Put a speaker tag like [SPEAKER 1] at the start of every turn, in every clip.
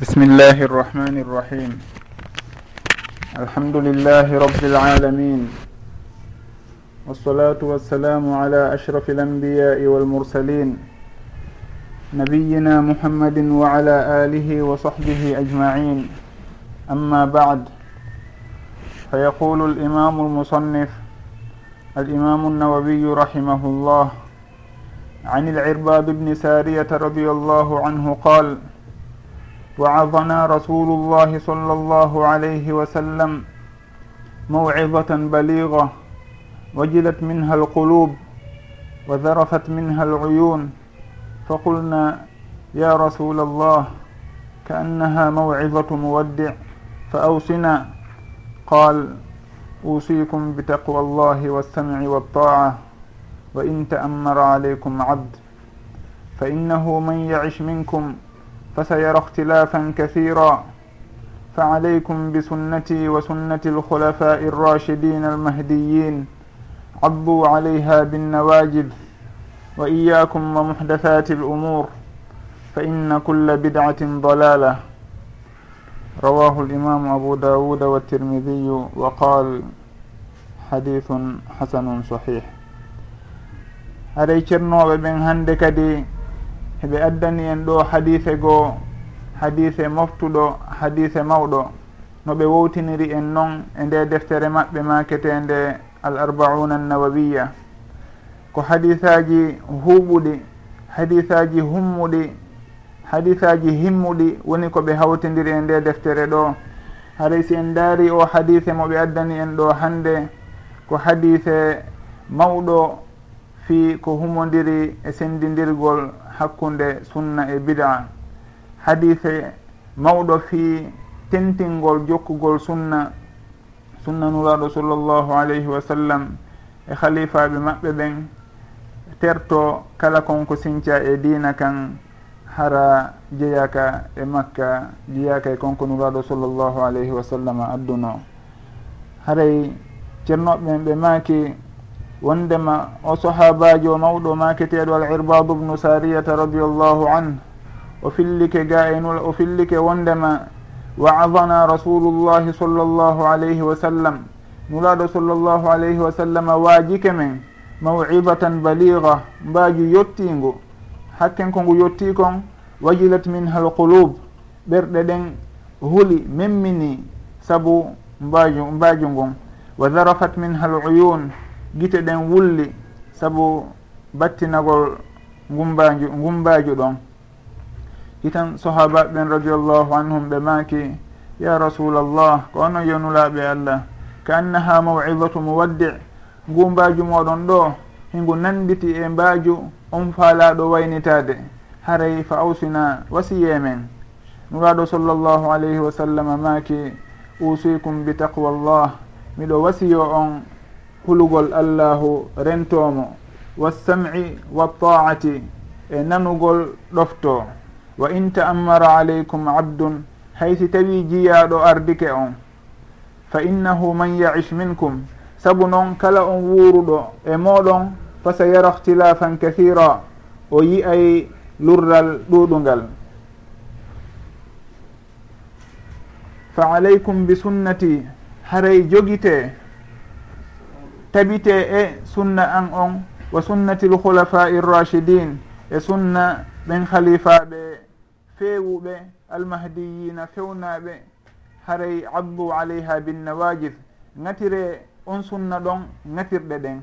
[SPEAKER 1] بسم الله الرحمن الرحيم الحمد لله رب العالمين والصلاة والسلام على أشرف الأنبياء والمرسلين نبينا محمد وعلى آله وصحبه أجمعين أما بعد فيقول الإمام المصنف الإمام النووي رحمه الله عن العرباب بن سارية رضي الله عنه قال وعظنا رسول الله صلى الله عليه وسلم موعظة بليغة وجلت منها القلوب وذرفت منها العيون فقلنا يا رسول الله كأنها موعظة مودع فأوصنا قال أوصيكم بتقوى الله والسمع والطاعة وإن تأمر عليكم عبد فإنه من يعش منكم فسيرى اختلافا كثيرا. فعليكم بسنتي وسنة الخلفاء الراشدين المهديين. عضوا عليها بالنواجذ وإياكم ومحدثات الأمور فإن كل بدعة ضلالة. رواه الإمام أبو داود والترمذي وقال حديث حسن صحيح. aɗay ceernoɓe ɓen hande kadi heɓe addani en ɗo hadise goo hadise moftuɗo hadise mawɗo. No ɓe wowtiniri en noon e nde deftere maɓɓe maketende al arbauna annawawiya ko hadisaji huɓuɗi hadisaji hummuɗi hadisaji himmuɗi woni ko ɓe hawtidiri e nde deftere ɗo. Haray si en daari o hadise mo ɓe addani en ɗo hande ko hadise mawɗo fi ko humodiri e sendidirgol hakkunde sunna e bida. Hadise mawɗo fi tentingol jokkugol sunna sunna nuraɗo sallllahu alayhi wa sallam e khalifaɓe maɓɓe ɓen terto kala konko sinca e dina kan hara jeyaka e makka jeyaka e konko nuraɗo sallllahu alayhi wa sallam adduno. Haray ceernoɓe ɓe maaki wondema o sahabajo mawɗo maketeɗo al irbadu bnu sariyata radiallahu an o fillike ga enul o fillike wondema waadana rasulullahi sall llahu alayhi wa sallam. Nulaɗo sall llahu alayhi wa sallam waajike men mawibatan baliga mbaaju yottingu hakken ko ngu yetti kon wajilat min hal qulub ɓerɗe ɗen huli memmini saabu mbaju mbaaju ngun wa darafat min hal uyun gite ɗen wulli saabu battinagol gumbaju gumbaju ɗon. Hitan sahabaɓen radiallahu anhum ɓe maaki ya rasulallah ko onon yonulaɓe allah ka annaha mawidatu muwaddi gumbaju moɗon ɗo hingu nanditi e mbaju on faalaɗo waynitade haray fa awsina wasiye men. Nuraɗo sallllahu alayhi wa sallam maaki usikum bi taqwa llah miɗo wasiyo on hulugol allahu rentomo wassam'i wattaati e nanugol ɗofto. Wa in ta'ammara aleykum abdun haysi tawi jiyaɗo ardike on. Fa innahu man yaish minkum saabu noon kala on wuuruɗo e moɗon fa sa yara ihtilafan kathira o yi'ay lurral ɗuɗungal fa aleykum bi sunnati haray jogite tabite e sunna an on wa sunnati lhulafai rrachidin e sunna ɓen khalifaɓe fewuɓe almahdiyina fewnaɓe haray abdu alayha binnawajid gatire on sunna ɗon gatirɗe ɗen.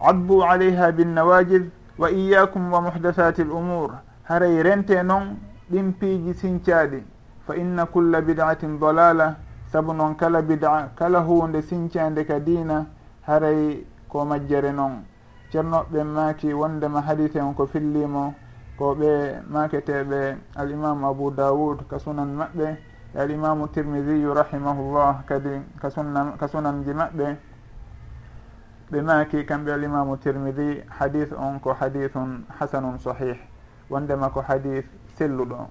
[SPEAKER 1] Abdu alayha binnawajid wa iyakum wa muhdathati l umour haray rente noon ɗin piiji sincaɗi fa inna culla bidatin dalala saabu noon kala bida kala hunde sincande ka diina haray ko majjere noon ceernoɓe maaki wondema hadise on ko fillimo ko ɓe maketeɓe alimamu abou daoud ka sunan maɓɓe e alimamu tirmidiyu rahimahullah kadi ka sunna ka sunanji maɓɓe. Ɓe maaki kamɓe alimamu tirmidi hadith on ko hadithun hasanun sahih wondema ko hadith selluɗo.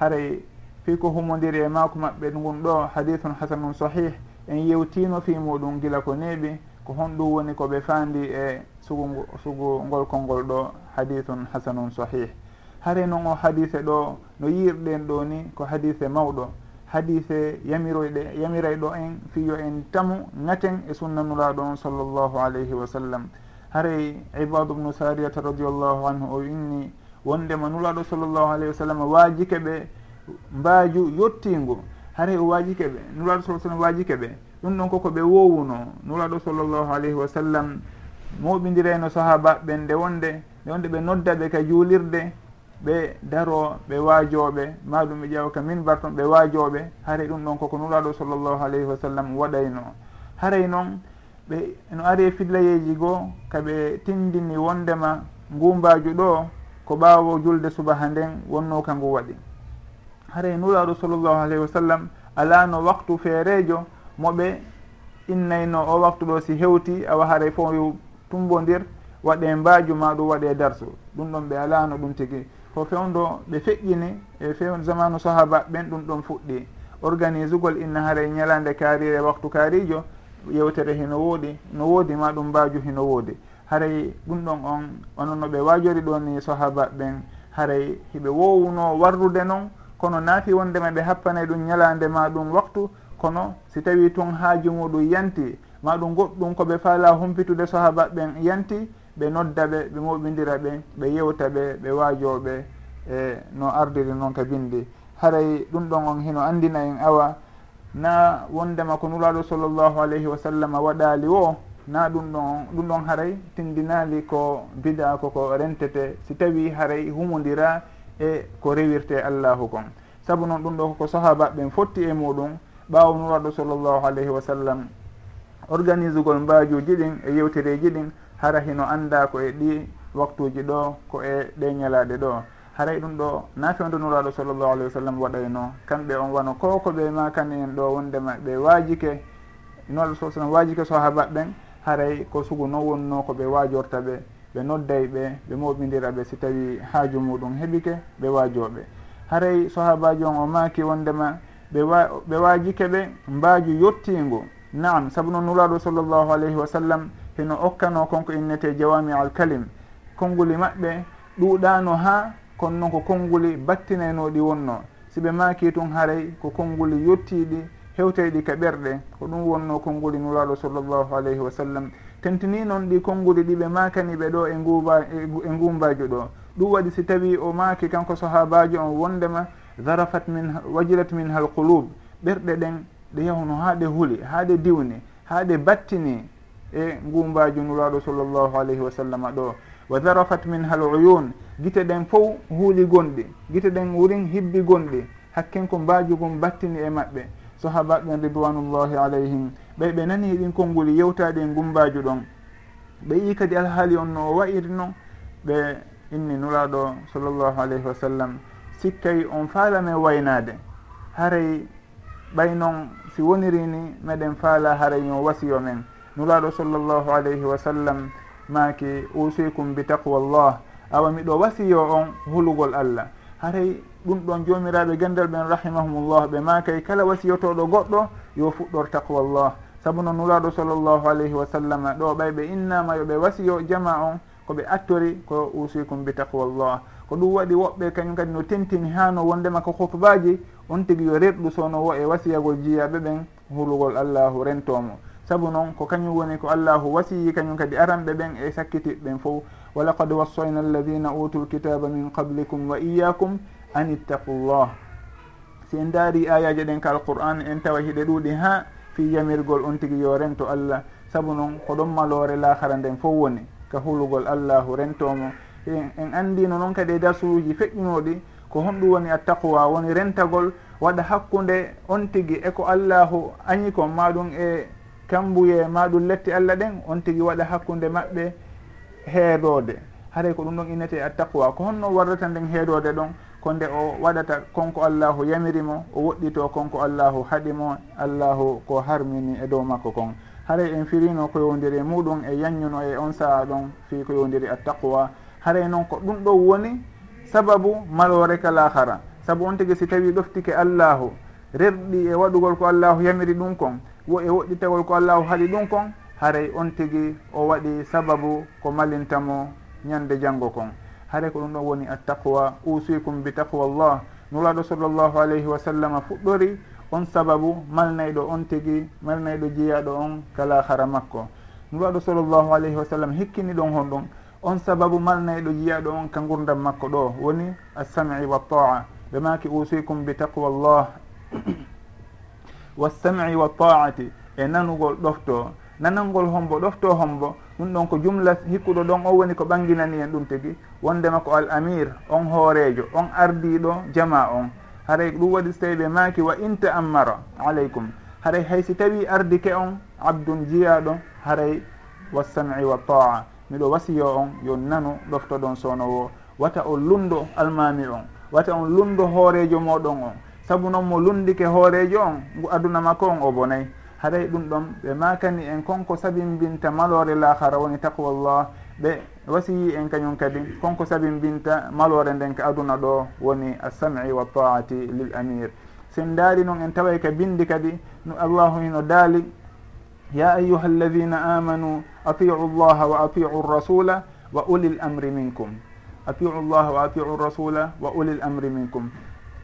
[SPEAKER 1] Haray fi ko humodiri e maako maɓɓe ngun ɗo hadithun hasanun sahih en yewtino fi muɗum gila ko neeɓi ko honɗum woni koɓe faandi e sugu sugungol kolngol ɗo hadithun hasanun sahih. Hare noon o hadise ɗo no yirɗen ɗo ni ko hadise mawɗo. Hadise yamiroyɗe yamiray ɗo en fiyo en tamu gaten e sunnanulaɗo on sallllahu alayhi wa sallam. Haray ibadu bnu sariyata radiallahu anhu o inni wondema nulaɗo sallllahu alayhi wa sallam waajike ɓe mbaaju yottingu hare o waajike ɓe nuraɗo sa sallam waajike ɓe ɗum ɗon koko ɓe wowuno nuraɗo sallllahu alayhi wa sallam moɓidirayno sahaba ɓen nde wonde nde wonde ɓe nodda ɓe ka juulirde ɓe daro ɓe waajoɓe maɗum ɓe ƴeewa ka min barton ɓe waajoɓe haray ɗum ɗon koko nuraɗo sallllahu alayhi wa sallam waɗayno. Haray noon ɓe no ari e fillayeji goo kaɓe tindini wondema ngumbaju ɗo ko ɓaawo julde subaha nden wonno ka ngu waɗi. haray nuraɗo sallllahu alayhi wa sallam alano waktu feerejo moɓe innayno o waktu ɗo si hewti awa haray fof tumbodir waɗe mbaju ma ɗum waɗe darsu. Ɗum ɗon ɓe alano ɗum tigi. Ko fewdo ɓe feƴƴini e few zamanu sahaba ɓen ɗum ɗon fuɗɗi. Organise ugol inna haray ñalande kaarire waktu kaarijo yewtere hino wooɗi no woodi ma ɗum mbaju hino woodi. Haray ɗum ɗon on onon no ɓe wajori ɗo ni sahaba ɓen haray hiɓe wowuno warrude noon kono naati wondema ɓe happanay ɗum ñalande ma ɗum waktu kono si tawi tun haaju muɗum yanti ma ɗum goɗɗum koɓe faala humpitude sahaba ɓen yanti ɓe nodda ɓe ɓe moɓidira ɓe ɓe yewta ɓe ɓe waajoɓe e no ardiri noon ka bindi. Haray ɗum ɗon on hino andina en awa na wondema ko nuraɗo sallllahu alayhi wa sallam waɗali o na ɗum ɗon ɗum ɗon haray tindinali ko bida koko rentete. Si tawi haray humodira e ko rewirte allahu kon saabu noon ɗum ɗo koko sahaba ɓen fotti e muɗum ɓawo nuraɗo sallllahu alayhi wa sallam. Organise gol mbajuji ɗin e yewtereji ɗin hara hino anda ko e ɗi waktuji ɗo ko e ɗe ñalaɗe ɗo. Haray ɗum ɗo nafewdo nuraɗo sallllahu alayhi wa sallam waɗayno. Kamɓe on wano ko ko ɓe makani en ɗo wondema ɓe waajike nuraɗo sa sallam waajike sahaba ɓen haray ko sugu non wonno ko ɓe waajorta ɓe. ɓe nodday ɓe ɓe moɓidira ɓe si tawi haaju muɗum heɓike ɓe waajoɓe. Haray sahabaji on o maaki wondema ɓe wa ɓe waajike ɓe mbaaju yettingu naam sabu noon nuraɗo sallllahu alayhi wa sallam heno okkano konko innete jawami al kalim. Konnguli maɓɓe ɗuuɗano ha kono noon ko konnguli battinaynoɗi wonno siɓe maaki tun haray ko konnguli yettiɗi hewteyɗi ka ɓerɗe ko ɗum wonno konnguli nuraɗo sallllahu alayhi wa sallam. tentini noon ɗi konnguli ɗi ɓe makani ɓe ɗo e nguba e, e ngumbajo ɗo. Ɗum waɗi si tawi o maaki kanko sahabaji on wondema zarafat min wajilat min hal qulub ɓerɗe ɗen ɗe yahuno ha ɗe huuli ha ɗe diwni ha ɗe battini e ngumbaji nuraɗo sallllahu alayhi wa sallam ɗo. Wa zarafat min hal uyun guite ɗen fof huuli gonɗi guite ɗen wurin hibbi gonɗi hakken ko mbajugum battini e maɓɓe. sahabaɓen ridwanullahi alayhim. Ɓay ɓe nani ɗin konngol yewtaɗe e gumbaju ɗon. Ɓe yi kadi alhaali on no o noon ɓe inni nuraɗo sallllahu alayhi wa sallam. Sikkay on faalame waynade haray ɓay noon si wonirini meɗen faala haray yo wasiyo men. Nuraɗo sallllahu alayhi wa sallam maaki usikum bi taqwa llah awa miɗo wasiyo on hulugol allah. Haray ɗum ɗon jomiraɓe gendal ɓen rahimahumullah. Ɓe makay kala wasiyotoɗo goɗɗo yo fuɗɗor taqwa llah saabu noon nuraɗo sallllahu alayhi wa sallam ɗo ɓay ɓe innama yoɓe wasiyo jama on koɓe attori ko usikum bi taqwa llah ko ɗum waɗi woɓɓe kañum kadi no tentini hano wondema ko hutbaji on tigui yo reɗɗu sowno wo e wasiyagol jiyaɓe ɓen hulugol allahu rentomo saabu noon ko kañum woni ko allahu wasiyi kañum kadi aranɓe ɓen e sakkitiɓe ɓen fof. Wa laqad wassayna alladina utu lkitaba min qablikum wa iyakum an ittaqullah. Si en daari ayaji ɗen ka alqur'an en tawa hiɗe ɗuuɗi ha fi yamirgol on tigi yo rento allah. Saabu noon ko ɗon malore lahara nden fof woni ka hulugol allahu rentomo en andino noon kadi e darsuuji feƴƴunoɗi ko honɗum woni attaqwa woni rentagol waɗa hakkunde on tigi eko allahu añi kon maɗum e kambuye maɗum letti allah ɗen on tigi waɗa hakkunde maɓɓe heedode haray ko ɗum ɗon innete attaqwa. Ko honno warrata nden heedode ɗon ko nde o waɗata konko allahu yamirimo o woɗɗito konko allahu haɗimo allahu ko harmini e dow makko kon. Haray en firino ko yowdiri e muɗum e yanñuno e on saha ɗon fi ko yowdiri attaqwa. Haray noon ko ɗum ɗo woni sababu malore kala hara. Saabu on tigui si tawi ɗoftike allahu rerɗi e waɗugol ko allahu yamiri ɗum kon wo e woɗɗitagol ko allahu haɗi ɗum kon haray on tigui o waɗi sababu ko malintamo ñande janggo kon. haare ko ɗum ɗon woni attaqwa. Usikum bi taqwa llah nuraɗo sallllahu alayhi wa sallam fuɗɗori. On sababu malnayɗo on tigi malnayɗo jeeyaɗo on kala hara makko. Nuraɗo sallllahu alayhi wa sallam hikkini ɗon hon ɗum on sababu malnayɗo jeeyaɗo on ka gurdam makko ɗo. Woni assami wa taa. Ɓe maki usikum bi taqwa llah wassami wa taati. E nanugol ɗofto. Nanangol hombo ɗofto hombo. ɗum ɗon ko jumla hikkuɗo ɗon o woni ko ɓanginani en ɗum tigi. Wondema ko al amir on hoorejo on ardiɗo jama on. Haray ɗum waɗi so tawi ɓe maaki wa in ta'ammara aleykum. Haray haysi tawi ardike on abdun jiyaɗo haray wassam'i wa taa miɗo wasiyo on yo nanu ɗoftoɗon sownowo wata o lundo almami on wata on lundo hoorejo moɗon on. Saabu noon mo lundike hoorejo on ngu aduna makko on o bonayi haray ɗum ɗon ɓe makani en konko sabimbinta malore lahara woni taqwallah ɓe wasiyi en kañum kadi konko sabimbinta malore nden ka aduna ɗo woni assami wa taati lil amir. Sen daari noon en taway ka bindi kadi no allahu hino daali ya ayuha alladina amanu atiu llaha wa atiu rasula wa uli l amri minkum. Atiu llaha wa atiu rasula wa uli l amri minkum.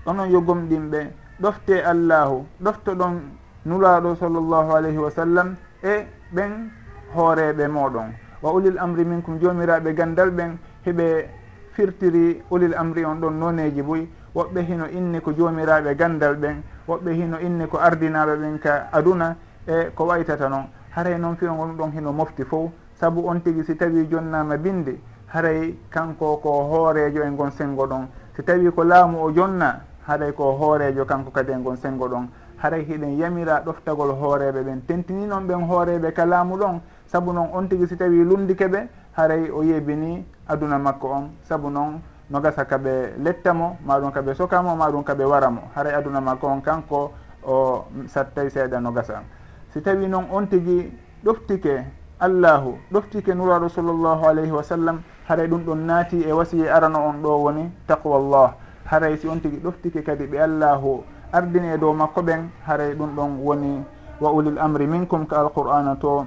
[SPEAKER 1] Onon yo gomɗinɓe ɗofte allahu ɗofto ɗon nulaaɗo sallllahu alayhi wa sallam e ɓen hooreɓe moɗon wa ulil amri minkum jomiraɓe gandal ɓen heɓe firtiri ulil amri on ɗon noneji boyi woɓɓe hino inni ko jomiraɓe gandal ɓen woɓɓe hino inni ko ardinaɓe ɓen ka aduna e ko waytata noon haray noon fiyongol ɗon hino mofti fof. Saabu on tigui si tawi jonnama binde haray kanko ko hoorejo e gon sengo ɗon. Si tawi ko laamu o jonna haɗay ko hoorejo kanko kadi e gon sengo ɗon. haray hiɗen yamira ɗoftagol hooreɓe ɓen. Tentini noon ɓen hooreɓe ka laamu ɗon saabu noon on tigi si tawi lumdike ɓe haray o yeebini aduna makko on. Saabu noon no gasa kaɓe lettamo maɗum kaɓe sokamo maɗum kaɓe waramo. Haray aduna makko on kanko o sattay seeɗa no gasa. Si tawi noon on tigi ɗoftike allahu ɗoftike nuraɗo sallllahu alayhi wa sallam haray ɗum ɗon naati e wasiye arano on ɗo woni taqwallah. Haray si on tigi ɗoftike kadi ɓe allahu ardini e dow makko ɓen haray ɗum ɗon woni wa ulil amri minkum ka alqur'ana to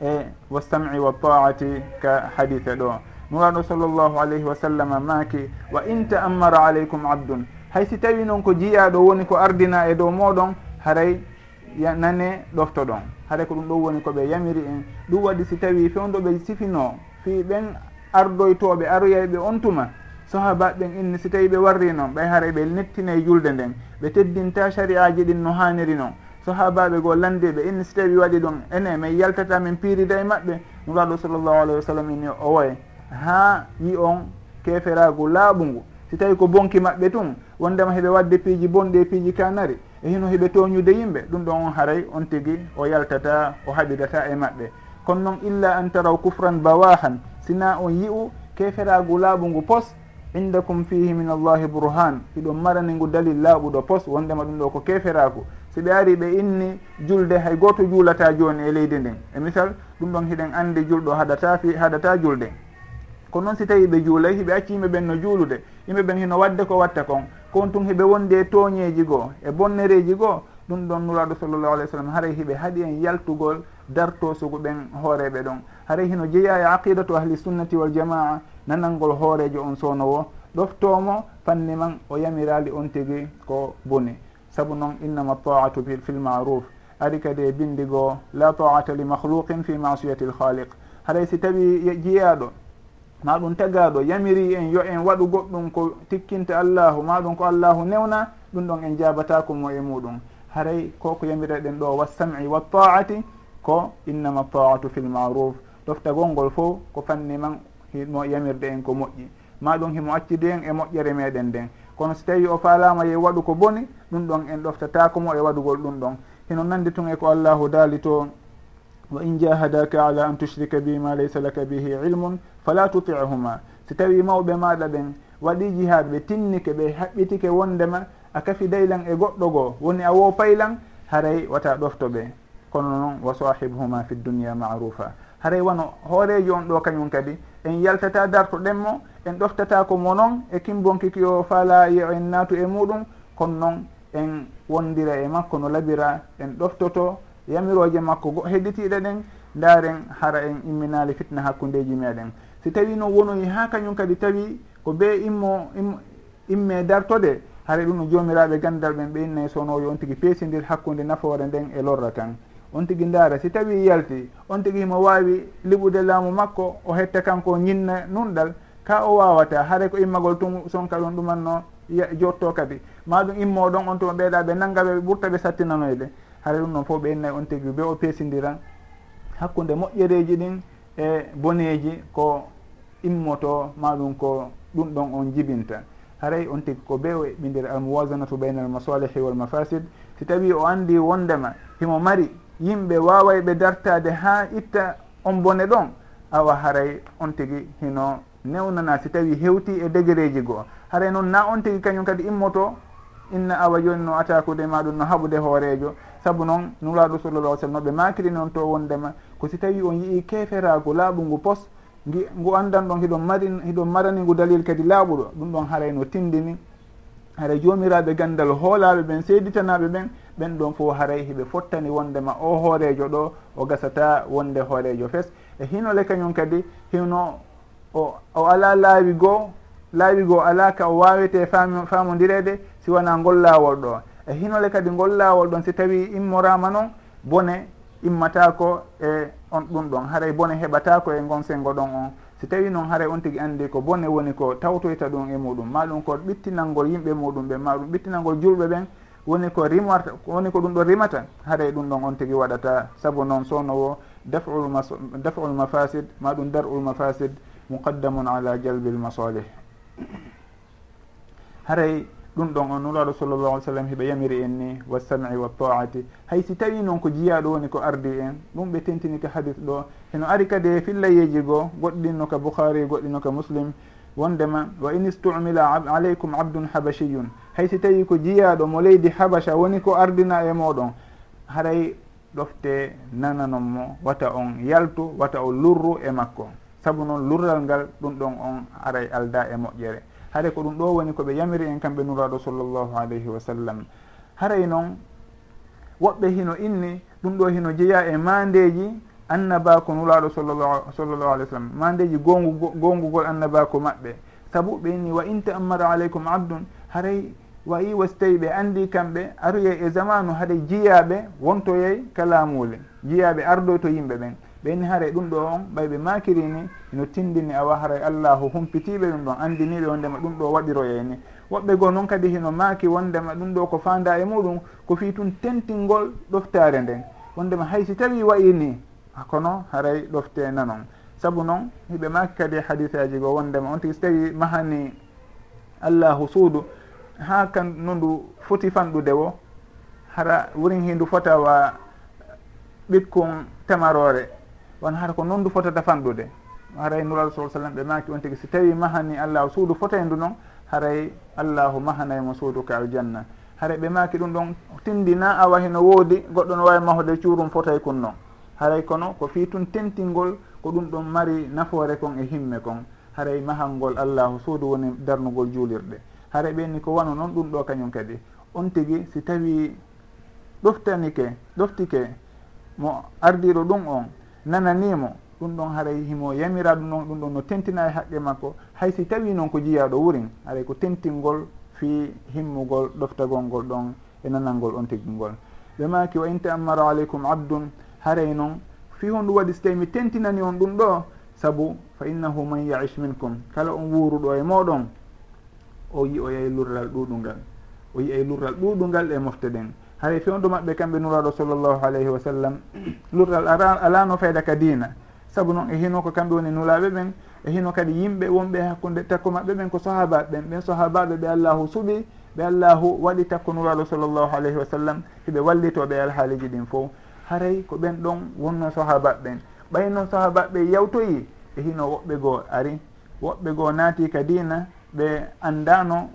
[SPEAKER 1] e wastam'i wa taati ka hadithe ɗo. Nuraɗo sallllahu alayhi wa sallam maaki wa in ta'ammara aleykum abdun. Hay si tawi noon ko jiyaɗo woni ko ardina e dow moɗon haray nane ɗofto ɗon. Haray ko ɗum ɗo woni koɓe yamiri en. Ɗum waɗi si tawi fewdoɓe sifino fi ɓen ardoytoɓe aroyayɓe on tuma sahaba ɓen inni si tawi ɓe warri noon ɓay haara ɓe nettinayi julde nden ɓe teddinta sariyaji ɗin no haniri noon sahabaɓe goo landiɓe inni si tawi waɗi ɗum ene min yaltata min piirida e maɓɓe nuraɗo sallllahu alayhi wa sallam inni o woye ha yi on keferagu laaɓungu si tawi ko bonki maɓɓe tun wondema heɓe wadde piiji bonɗi e piiji kanari e hino heɓe toñude yimɓe ɗum ɗon on haray on tigi o yaltata o haɓidata e maɓɓe. Kono noon illa an taraw kufran bawahan sina on yi'u keferagu laaɓungu pos indakum fihi min allahi bourhan hiɗum marani ngu dalil laaɓuɗo pos wondema ɗum ɗo ko keferaku so ɓe ari ɓe inni julde hay goto juulata joni e leydi ndin. E misal ɗum ɗon hiɗen andi julɗo haɗata fi haɗata julde. Ko noon si tawi ɓe juulay hiɓe acci yimɓe ɓen no juulude. Yimɓe ɓen hino wadde ko watta kon. Kon tun hiɓe wondi e tooñeji goo e bonnereji goo ɗum ɗon nuraɗo sallllahu alih w sallam haray hiɓe haaɗi en yaltugol dartosugu ɓen hooreɓe ɗon. Haray hino jeeya e aqidatu ahli sunnati wal jamaa nanalngol hoorejo on sownowo ɗoftomo fanni man o yamirali on tigi ko boni. Saabu noon innama taatu fi lmaruf ari kadi e bindigo la taata li mahluqin fi masiyati lhaliq haray si tawi jeeyaɗo ma ɗum tagaɗo yamiri en yo en waɗu goɗɗum ko tikkinta allahu maɗum ko allahu newna ɗum ɗon en jabatako mo e muɗum. Haray koko yamireɗen ɗo wassam'i wattaati ko innama taatu fi lmaruf ɗoftagol ngol fof ko fanni man himo yamirde en ko moƴƴi. Ma ɗum himo accide en e moƴƴere meɗen nden. Kono so tawi o falama ye waɗu ko boni ɗum ɗon en ɗoftatako e waɗugol ɗum ɗon. Hino nandi tun e ko allahu daali to wa in jahadaka ala an tushrika bi ma laysa laka bihi ilmun fala tutihuma si tawi mawɓe maɗa ɓen waɗi jihad ɓe tinnike ɓe haɓɓitike wondema a kafi daylan e goɗɗo goo woni a wo paylan haray wata ɗofto ɓe. Kono noon wa sahibhuma fi dunia marufa haray wano hoorejo on ɗo kañum kadi en yaltata dartoɗen mo en ɗoftata ko mo noon e kimbonkiki o faala yo en naatu e muɗum kono noon en wondira e makko no labira en ɗoftoto yamiroje makko go hedditiɗe ɗen ndaren hara en imminali fitna hakkundeji meɗen si tawi no wonoyi ha kañum kadi tawi ko be immo imme dartode hara ɗum no jomiraɓe gandal ɓen ɓe innayi sonoyo on tigui peesidir hakkude nafoore nden e lorra kan on tigui ndaara si tawi yalti on tigui mo wawi liɓude laamu makko o hetta kanko ñinna nunɗal ka o wawata haare ko immagol tum sonka ɗum ɗumanno jotto kadi. Maɗum immoɗon on tuma ɓeeɗa ɓe nanggaɓe ɓurta ɓe sattinanoyde haare ɗum noon fof ɓe innayi on tigui be o peesidiran hakkude moƴƴereji ɗin e boneji ko immoto maɗum ko ɗum ɗon on jibinta. Haray on tigui ko be o eɓɓidira almowasanatu bayna almasalihi walmafasid si tawi o andi wondema himo mari yimɓe waway ɓe dartade ha itta on bone ɗon awa haray on tigui hino newnana si tawi hewti e degré ji goo. Haray noon na on tigui kañum kadi immoto inna awa joni no atakude maɗum no haɓude hoorejo saabu noon nulaɗo sallallah sallam noɓe makiri noon to wondema ko si tawi on yii keferago laaɓu ngu pos gi ngu andan ɗon hiɗon mari hiɗon marani ngu dalil kadi laaɓuɗo ɗum ɗon haray no tindini. Hara jomiraɓe gandal hoolaɓe ɓen seeditanaɓe ɓen ɓen ɗon fof haray hiɓe fottani wondema o hoorejo ɗo o gasata wonde hoorejo fes. E hinole kañum kadi hino o o ala laawi goo laawi goo ala ka o wawete famodirede si wona ngol laawol ɗo. E hinole kadi ngol laawol ɗon si tawi immorama noon bone immatako e on ɗum ɗon. Haray bone heɓatako e gon sengo ɗon on. Si tawi noon haray on tigui andi ko bone woni ko tawtoyta ɗum e muɗum. Maɗum ko ɓittinalngol yimɓe muɗum ɓe maɗum ɓittinalngol julɓe ɓen woni ko rimata woni ko ɗum ɗo rimata haray e ɗum ɗon on tigui waɗata saabu noon sowno wo daful daful mafasid ma ɗum darul mafasid muqaddamun ala jalbil masalih. Haray ɗum ɗon on nuraɗo sallllahu alih sallam heɓe yamiri en ni wa sami wa taati hay si tawi noon ko jiyaɗo woni ko ardi en ɗum ɓe tentini ka hadis ɗo. Heno ari kadi e fillayeji goo goɗɗinno ka bouhari goɗɗinno ka muslim wondema wa in istumila aleykum abdun habashiyun. Hay si tawi ko jiyaɗo mo leydi habacha woni ko ardina e moɗon. Haray ɗofte nananon mo wata on yaltu wata o lurru e makko. Saabu noon lurral ngal ɗum ɗon on aray alda e moƴƴere. Haray ko ɗum ɗo woni koɓe yamiri en kamɓe nuraɗo sallllahu alayhi wa sallam. Haray noon woɓɓe hino inni ɗum ɗo hino jeeya e mandeji annabako nulaɗo sallllahu alih w sallam. Mandeji gongu gongugol annabako maɓɓe. Saabu ɓe ɓeni wa in ta'ammara aleykum abdun haray wayi wasi tawi ɓe andi kamɓe aroyey e zamanu haɗa jiyaɓe wontoyey kalamule jiyaɓe ardo to yimɓe ɓen. Ɓeni haare ɗum ɗo on ɓay ɓe makirini no tindini awa haray allahu humpitiɓe ɗum ɗon andiniɓe wondema ɗum ɗo waɗiroyeyni woɓɓe goo noon kadi hino maaki wondema ɗum ɗo ko fanda e muɗum ko fi tun tentingol ɗoftare nden. Wondema hay si tawi wayi ni kono haray ɗofte nanon. Saabu noon hiɓe maki kadi hadis aji go wondema. On tigui so tawi mahani allahu suudu ha kan nondu foti fanɗude wo hara wurin hindu fotawa ɓikkon temarore won hara ko noon ndu fotata fanɗude. Haray nural sa sallam ɓe maki on tigui so tawi mahani allahu suudu fotayndu noon haray allahu mahanaymo suudu ka aljanna. Haray ɓe maki ɗum ɗon tindi na awa hino woodi goɗɗo no wawi mahode cuurum fotay kun noon haray kono ko fi tun tentingol ko ɗum ɗon mari nafoore kon e himme kon. Haray mahangol allahu suudu woni darnugol juulirɗe haray ɓenni ko wano noon ɗum ɗo kañum kadi. On tigi si tawi ɗoftanike ɗoftike mo ardiɗo ɗum on nananimo ɗum ɗon haray himo yamira ɗum ɗon ɗum ɗon no tentina e haqqe makko. Hay si tawi noon ko jiyaɗo wurin haray ko tentingol fi himmugol ɗoftagol ngol ɗon e nanalngol on tigi ngol ɓe maki wa in ta'ammara aleykum abdun haray noon fi honɗum waɗi so tawi mi tentinani on ɗum ɗo. Saabu fa innahu man yaish minkum. Kala on wuuruɗo e moɗon. O yi o yeyi lurral ɗuɗungal. O yiyay lurral ɗuɗungal e mofte mofteɗen haray fewndo maɓɓe kamɓe nuraɗo sallllahu alayhi wa sallam lurral alano fayda ka dina saabu noon e hino ko kamɓe woni nulaɓe ɓen e hino kadi yimɓe wonɓe hakkude takko maɓɓe ɓen ko sahabaɓe ɓen ɓen sahabaɓe ɓe allahu suuɓi ɓe allahu waɗi takko nuraɗo sallllahu alayhi wa sallam hiɓe wallitoɓe alhaaliji ɗin fof. haray ko ɓen ɗon wonno sahabaɓeɓen ɓay noon sahabaɓe yawtoyi e hino woɓɓe goo ari. Woɓɓe goo naati ka dina ɓe andano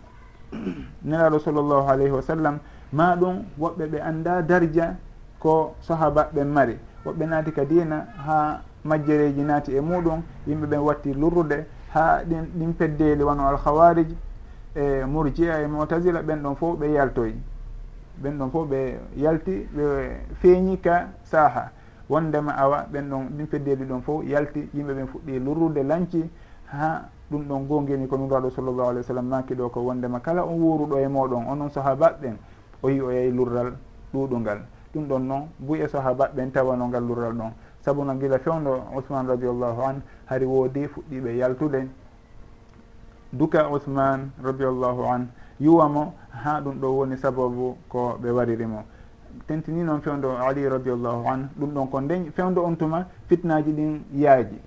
[SPEAKER 1] nelaɗo sallllahu alayhi wa sallam ma ɗum woɓɓe ɓe anda darja ko sahabaɓe mari. Woɓɓe naati ka dina ha majjereji naati e muɗum yimɓe ɓen watti lurrude ha ɗin ɗin peddeli wano alkhawarij e murjia e motasila ɓen ɗon fof ɓe yaltoyi. ɓen ɗon fof ɓe yalti ɓe feeñi ka saaha. Wondema awa ɓen ɗon ɗin feddeede ɗon fof yalti yimɓe ɓen fuɗɗi lurrude lanci ha ɗum ɗon gongeni ko nuraɗo sallllahu alayhi w sallam maki ɗo ko wondema kala on wuruɗo e moɗon onon sahabaɓɓen o yi o yehi lurral ɗuɗungal ɗum ɗon noon buy e sahabaɓɓen tawano ngal lurral ɗon saabu no gila fewdo ousmane radiallahu an hari woodi fuɗɗiɓe yaltude. Duka ousmane radiallahu an yuwamo ha ɗum ɗo woni sababu ko ɓe waririmo tentini noon fewdo ali radiallahu anhu ɗum ɗon ko nde fewdo on tuma fitnaji ɗin yaaji.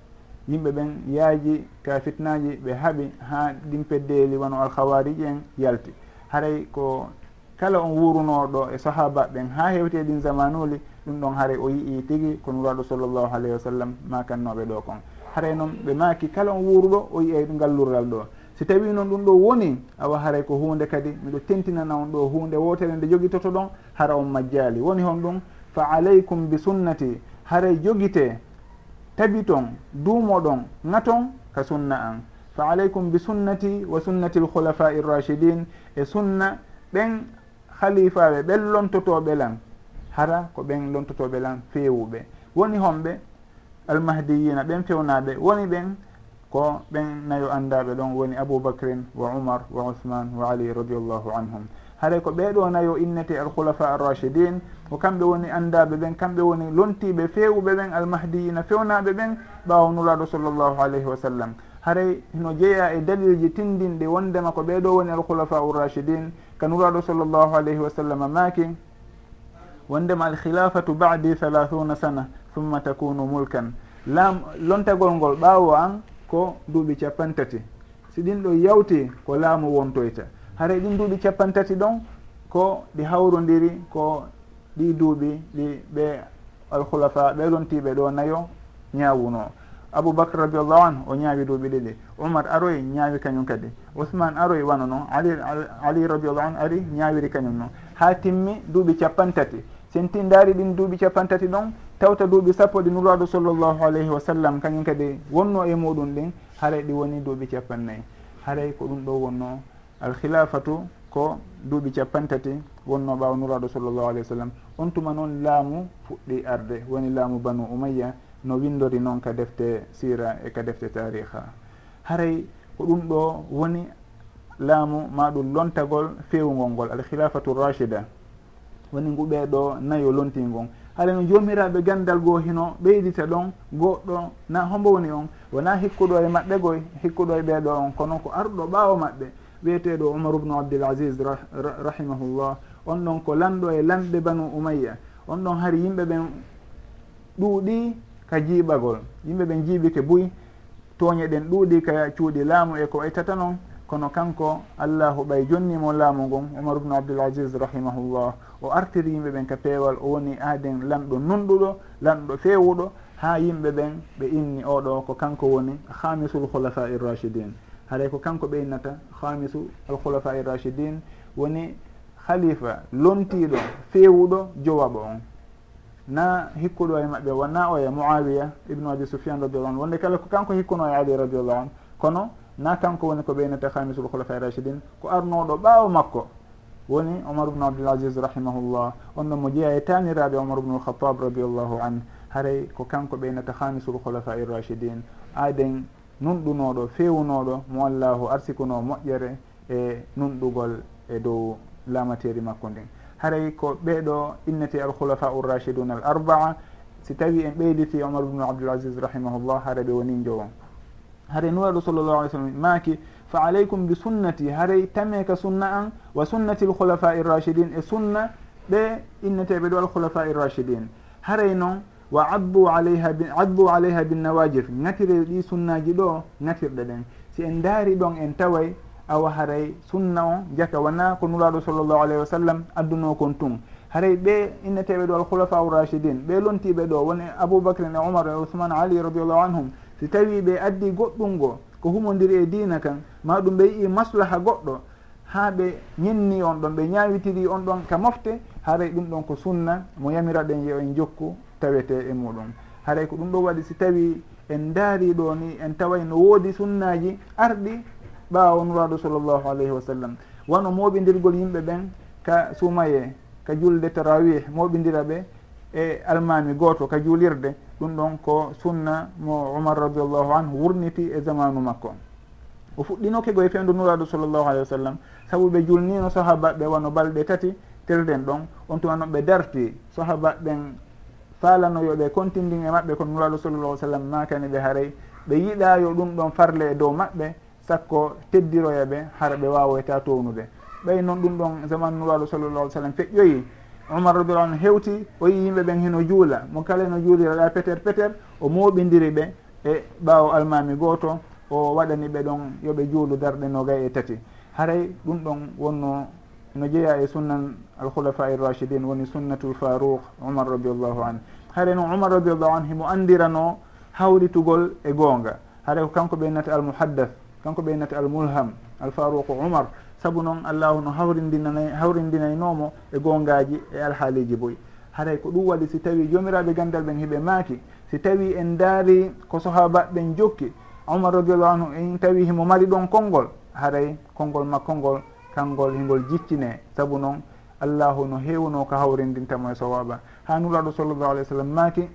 [SPEAKER 1] Yimɓe ɓen yaaji ka fitnaji ɓe haaɓi ha ɗin peddeeli wono alkhawariji en yalti. Haray ko kala on wurunoɗo e sahaba ɓen ha hewte ɗin zamanuli ɗum ɗon haray o yii tigui ko nuraɗo sallllahu alayhi wa sallam makannoɓe ɗo kon. Haray noon ɓe maaki kala on wuruɗo o yiyay ngallurral ɗo. si tawi noon ɗum ɗo woni awa haray ko hunde kadi miɗo tentinana on ɗo hunde wotere nde joguitoto ɗon hara on majjali woni hon ɗum fa alaykum bi sunnati haray jogite tabi ton duumoɗon ŋaton ka sunna an. Fa alaykum bi sunnati wa sunnati lkhulafai rrachidin e sunna ɓen khalifaɓe ɓen lontotoɓe lan hara ko ɓen lontotoɓe lan fewuɓe woni honɓe almahdiyina ɓen fewnaɓe woni ɓen ko ɓen nayo anndaɓe ɗon woni aboubacrin wa umar wa ousmane wa ali radiallahu anhum. Haɗay ko ɓeɗo nayo innete alkhulafa arrachidin ko kamɓe woni anndaɓe ɓen kamɓe woni lontiɓe fewuɓe ɓen almahdiyina fewnaɓe ɓen ɓawa nuraɗo sallllahu alayhi wa sallam. Haray no jeeya e dalilji tindinɗe wondema ko ɓeɗo woni alkhulafa urrachidin ka nuraɗo sallllahu alayhi wa sallam maaki. Wondema alkhilafatu badi halathuna sana summa takunu mulkan. Lam lontagol ngol ɓawo an ko duuɓi capantati si ɗin ɗo yawti ko laamu wontoyta. Haray ɗin duuɓi capantati ɗon ko ɗi hawrodiri ko ɗi duuɓi ɗi ɓe alkhulafa ɓeɗon tiɓe ɗo nayo ñawuno aboubacre radiallahu an o ñaawi duuɓi ɗiɗi. Oumar aroy ñaawi kañum kadi. Ousmane aroy wano noon ali ali radiallahu an ari ñaawiri kañum noon ha timmi duuɓi capantati sen tindaari ɗin duuɓi capantati ɗon tawta duuɓi sappo ɗi nuraɗo sallllahu alayhi wa sallam kañum kadi wonno e muɗum ɗin haray ɗi woni duuɓi capannayyi haray ko ɗum ɗo wonno alkhilafatu ko duuɓi capantati wonno ɓawa nuraɗo sallllahu alayhi wa sallam. On tuma noon laamu fuɗɗi arde woni laamu banu umayya no windori noon ka defte sira e ka defte tariha haray ko ɗum ɗo woni laamu maɗum lontagol fewugol ngol alkhilafatu rachida woni nguɓeɗo nayo lontingol. haalano jomiraɓe gandal goo hino ɓeydita ɗon goɗɗo na hombo woni on wona hikkuɗo e maɓɓe goy hikkuɗo e ɓeeɗo on kono ko arɗo ɓaawo maɓɓe wiyeteɗo omar ubnu abdoul asis rahimahullah. On ɗon ko lanɗo e lanɗe banu umayya. On ɗon hari yimɓe ɓen ɗuuɗi ka jiiɓagol. Yimɓe ɓen jiibi ke buy tooñe ɗen ɗuuɗi ka cuuɗi laamu e ko e ittata noon kono kanko allahu ɓay jonnimo laamu ngon omar ubnu abdoulasis rahimahullah. O artiri yimɓe ɓen ka peewal o woni aaden lanɗo nunɗuɗo lanɗo feewuɗo ha yimɓe ɓen ɓe inni oɗo ko kanko woni hamisul hulafa irrachidin haɗay ko kanko ɓe innata hamisu alhulafa irrachidin woni halifa lontiɗo feewuɗo jowaɓo on. Na hikkuɗo e maɓɓe wona o e moawiya ibnu abi soufiane radiallahu anu wonde kala ko kanko hikkuno e ali radiallahu anu kono na kanko woni ko ɓeynete hamisul hulafa rachidin ko arnoɗo ɓaawo makko. Woni omar ubnu abdoul asis rahimahullah on ɗon mo jeeya e taniraɓe omar ubnu alkhatab radiallahu an haray ko kanko ɓeynata hamisul hulafa rachidin aden nunɗunoɗo fewunoɗo mo allahu arsikuno moƴƴere e nunɗugol e dow lamateri makko ndin. Haray ko ɓeeɗo innete alhulafa urrachidun al arbaa si tawi en ɓeyditi omar ubnu abdoul asis rahimahullah hara ɓe woni jowon haray nuwaɗo sallllahu alih sallam maaki fa aleykum bi sunnati haray tameka sunna an wa sunnati lhulafa irrachidin e sunna ɓe inneteɓe ɗo alkhulafa irrachidin haray noon wa abbu alayha abbu alayha binnawajir ŋatire ɗi sunnaji ɗo ŋatirɗe ɗen. Si en daari ɗon en taway awa haray sunna o jaka wona ko nuraɗo sallllahu alayhi wa sallam adduno kon tun. Haray ɓe inneteɓe ɗo alkhulafa urrachidin ɓe lontiɓe ɗo woni aboubacrin e omar e ousmane ali radiallahu anhum si tawi ɓe addi goɗɗumngo ko humodiri e diina kan ma ɗum ɓe yii maslaha goɗɗo ha ɓe ñenni on ɗon ɓe ñawitiri on ɗon ka mofte haray ɗum ɗon ko sunna mo yamiraɗen yo en jokku tawete e muɗum. Haray ko ɗum ɗo waɗi si tawi en daari ɗo ni en taway no woodi sunnaji arɗi ɓaawo nuraɗo sallllahu alayhi wa sallam. Wano moɓidirgol yimɓe ɓen ka sumaye ka julde tarawih moɓidira ɓe e almami goto ka juulirde. ɗum ɗon ko sunna mo omar radiallahu anhu wurniti e zamanu makko. O fuɗɗinoke goye fewdu nuraɗo sallllahu alayhi wa sallam saabu ɓe julnino sahabaɓe wano balɗe tati telden ɗon on tuma noon ɓe darti sahabaɓen falanoyoɓe contindin e maɓɓe ko nuraɗo sallllah sallam makani ɓe haaray ɓe yiɗayo ɗum ɗon farle e dow maɓɓe sakko teddiroya ɓe hara ɓe wawoyta townude. Ɓay noon ɗum ɗon zaman nuraɗo sallllah ai sallam feƴƴoyi omar rabila on hewti o yi yimɓe ɓen heno juula. Mo kala no juuliraɗa peter peter o moɓidiri ɓe e ɓawo almami goto o waɗani ɓe ɗon yoɓe juulu darɗe no gay e tati. Haray ɗum ɗon wonno no jeeya e sunnan alkhulafa irrachidin woni sunnatu farouk omar radiallahu an haray noon omar radiallahu an himo andirano hawritugol e goonga. Haray ko kanko ɓe nati almuhaddath kanko ɓe nati almulham alfarouqu omar. saabu noon allahu no hawrindinanay hawrindinaynomo e gongaji e alhaaliji boyi. Haray ko ɗum waɗi si tawi jomiraɓe gandal ɓen heɓe maaki si tawi en daari ko sohaabaɓe ɓen jokki omar radiallahu anhu en tawi himo mari ɗon konngol haray konngol makko ngol kanngol hingol jiccine saabu noon allahu no heewno ko hawrindintamo e sowaba ha nuraɗo sallllahu alih w sallam maaki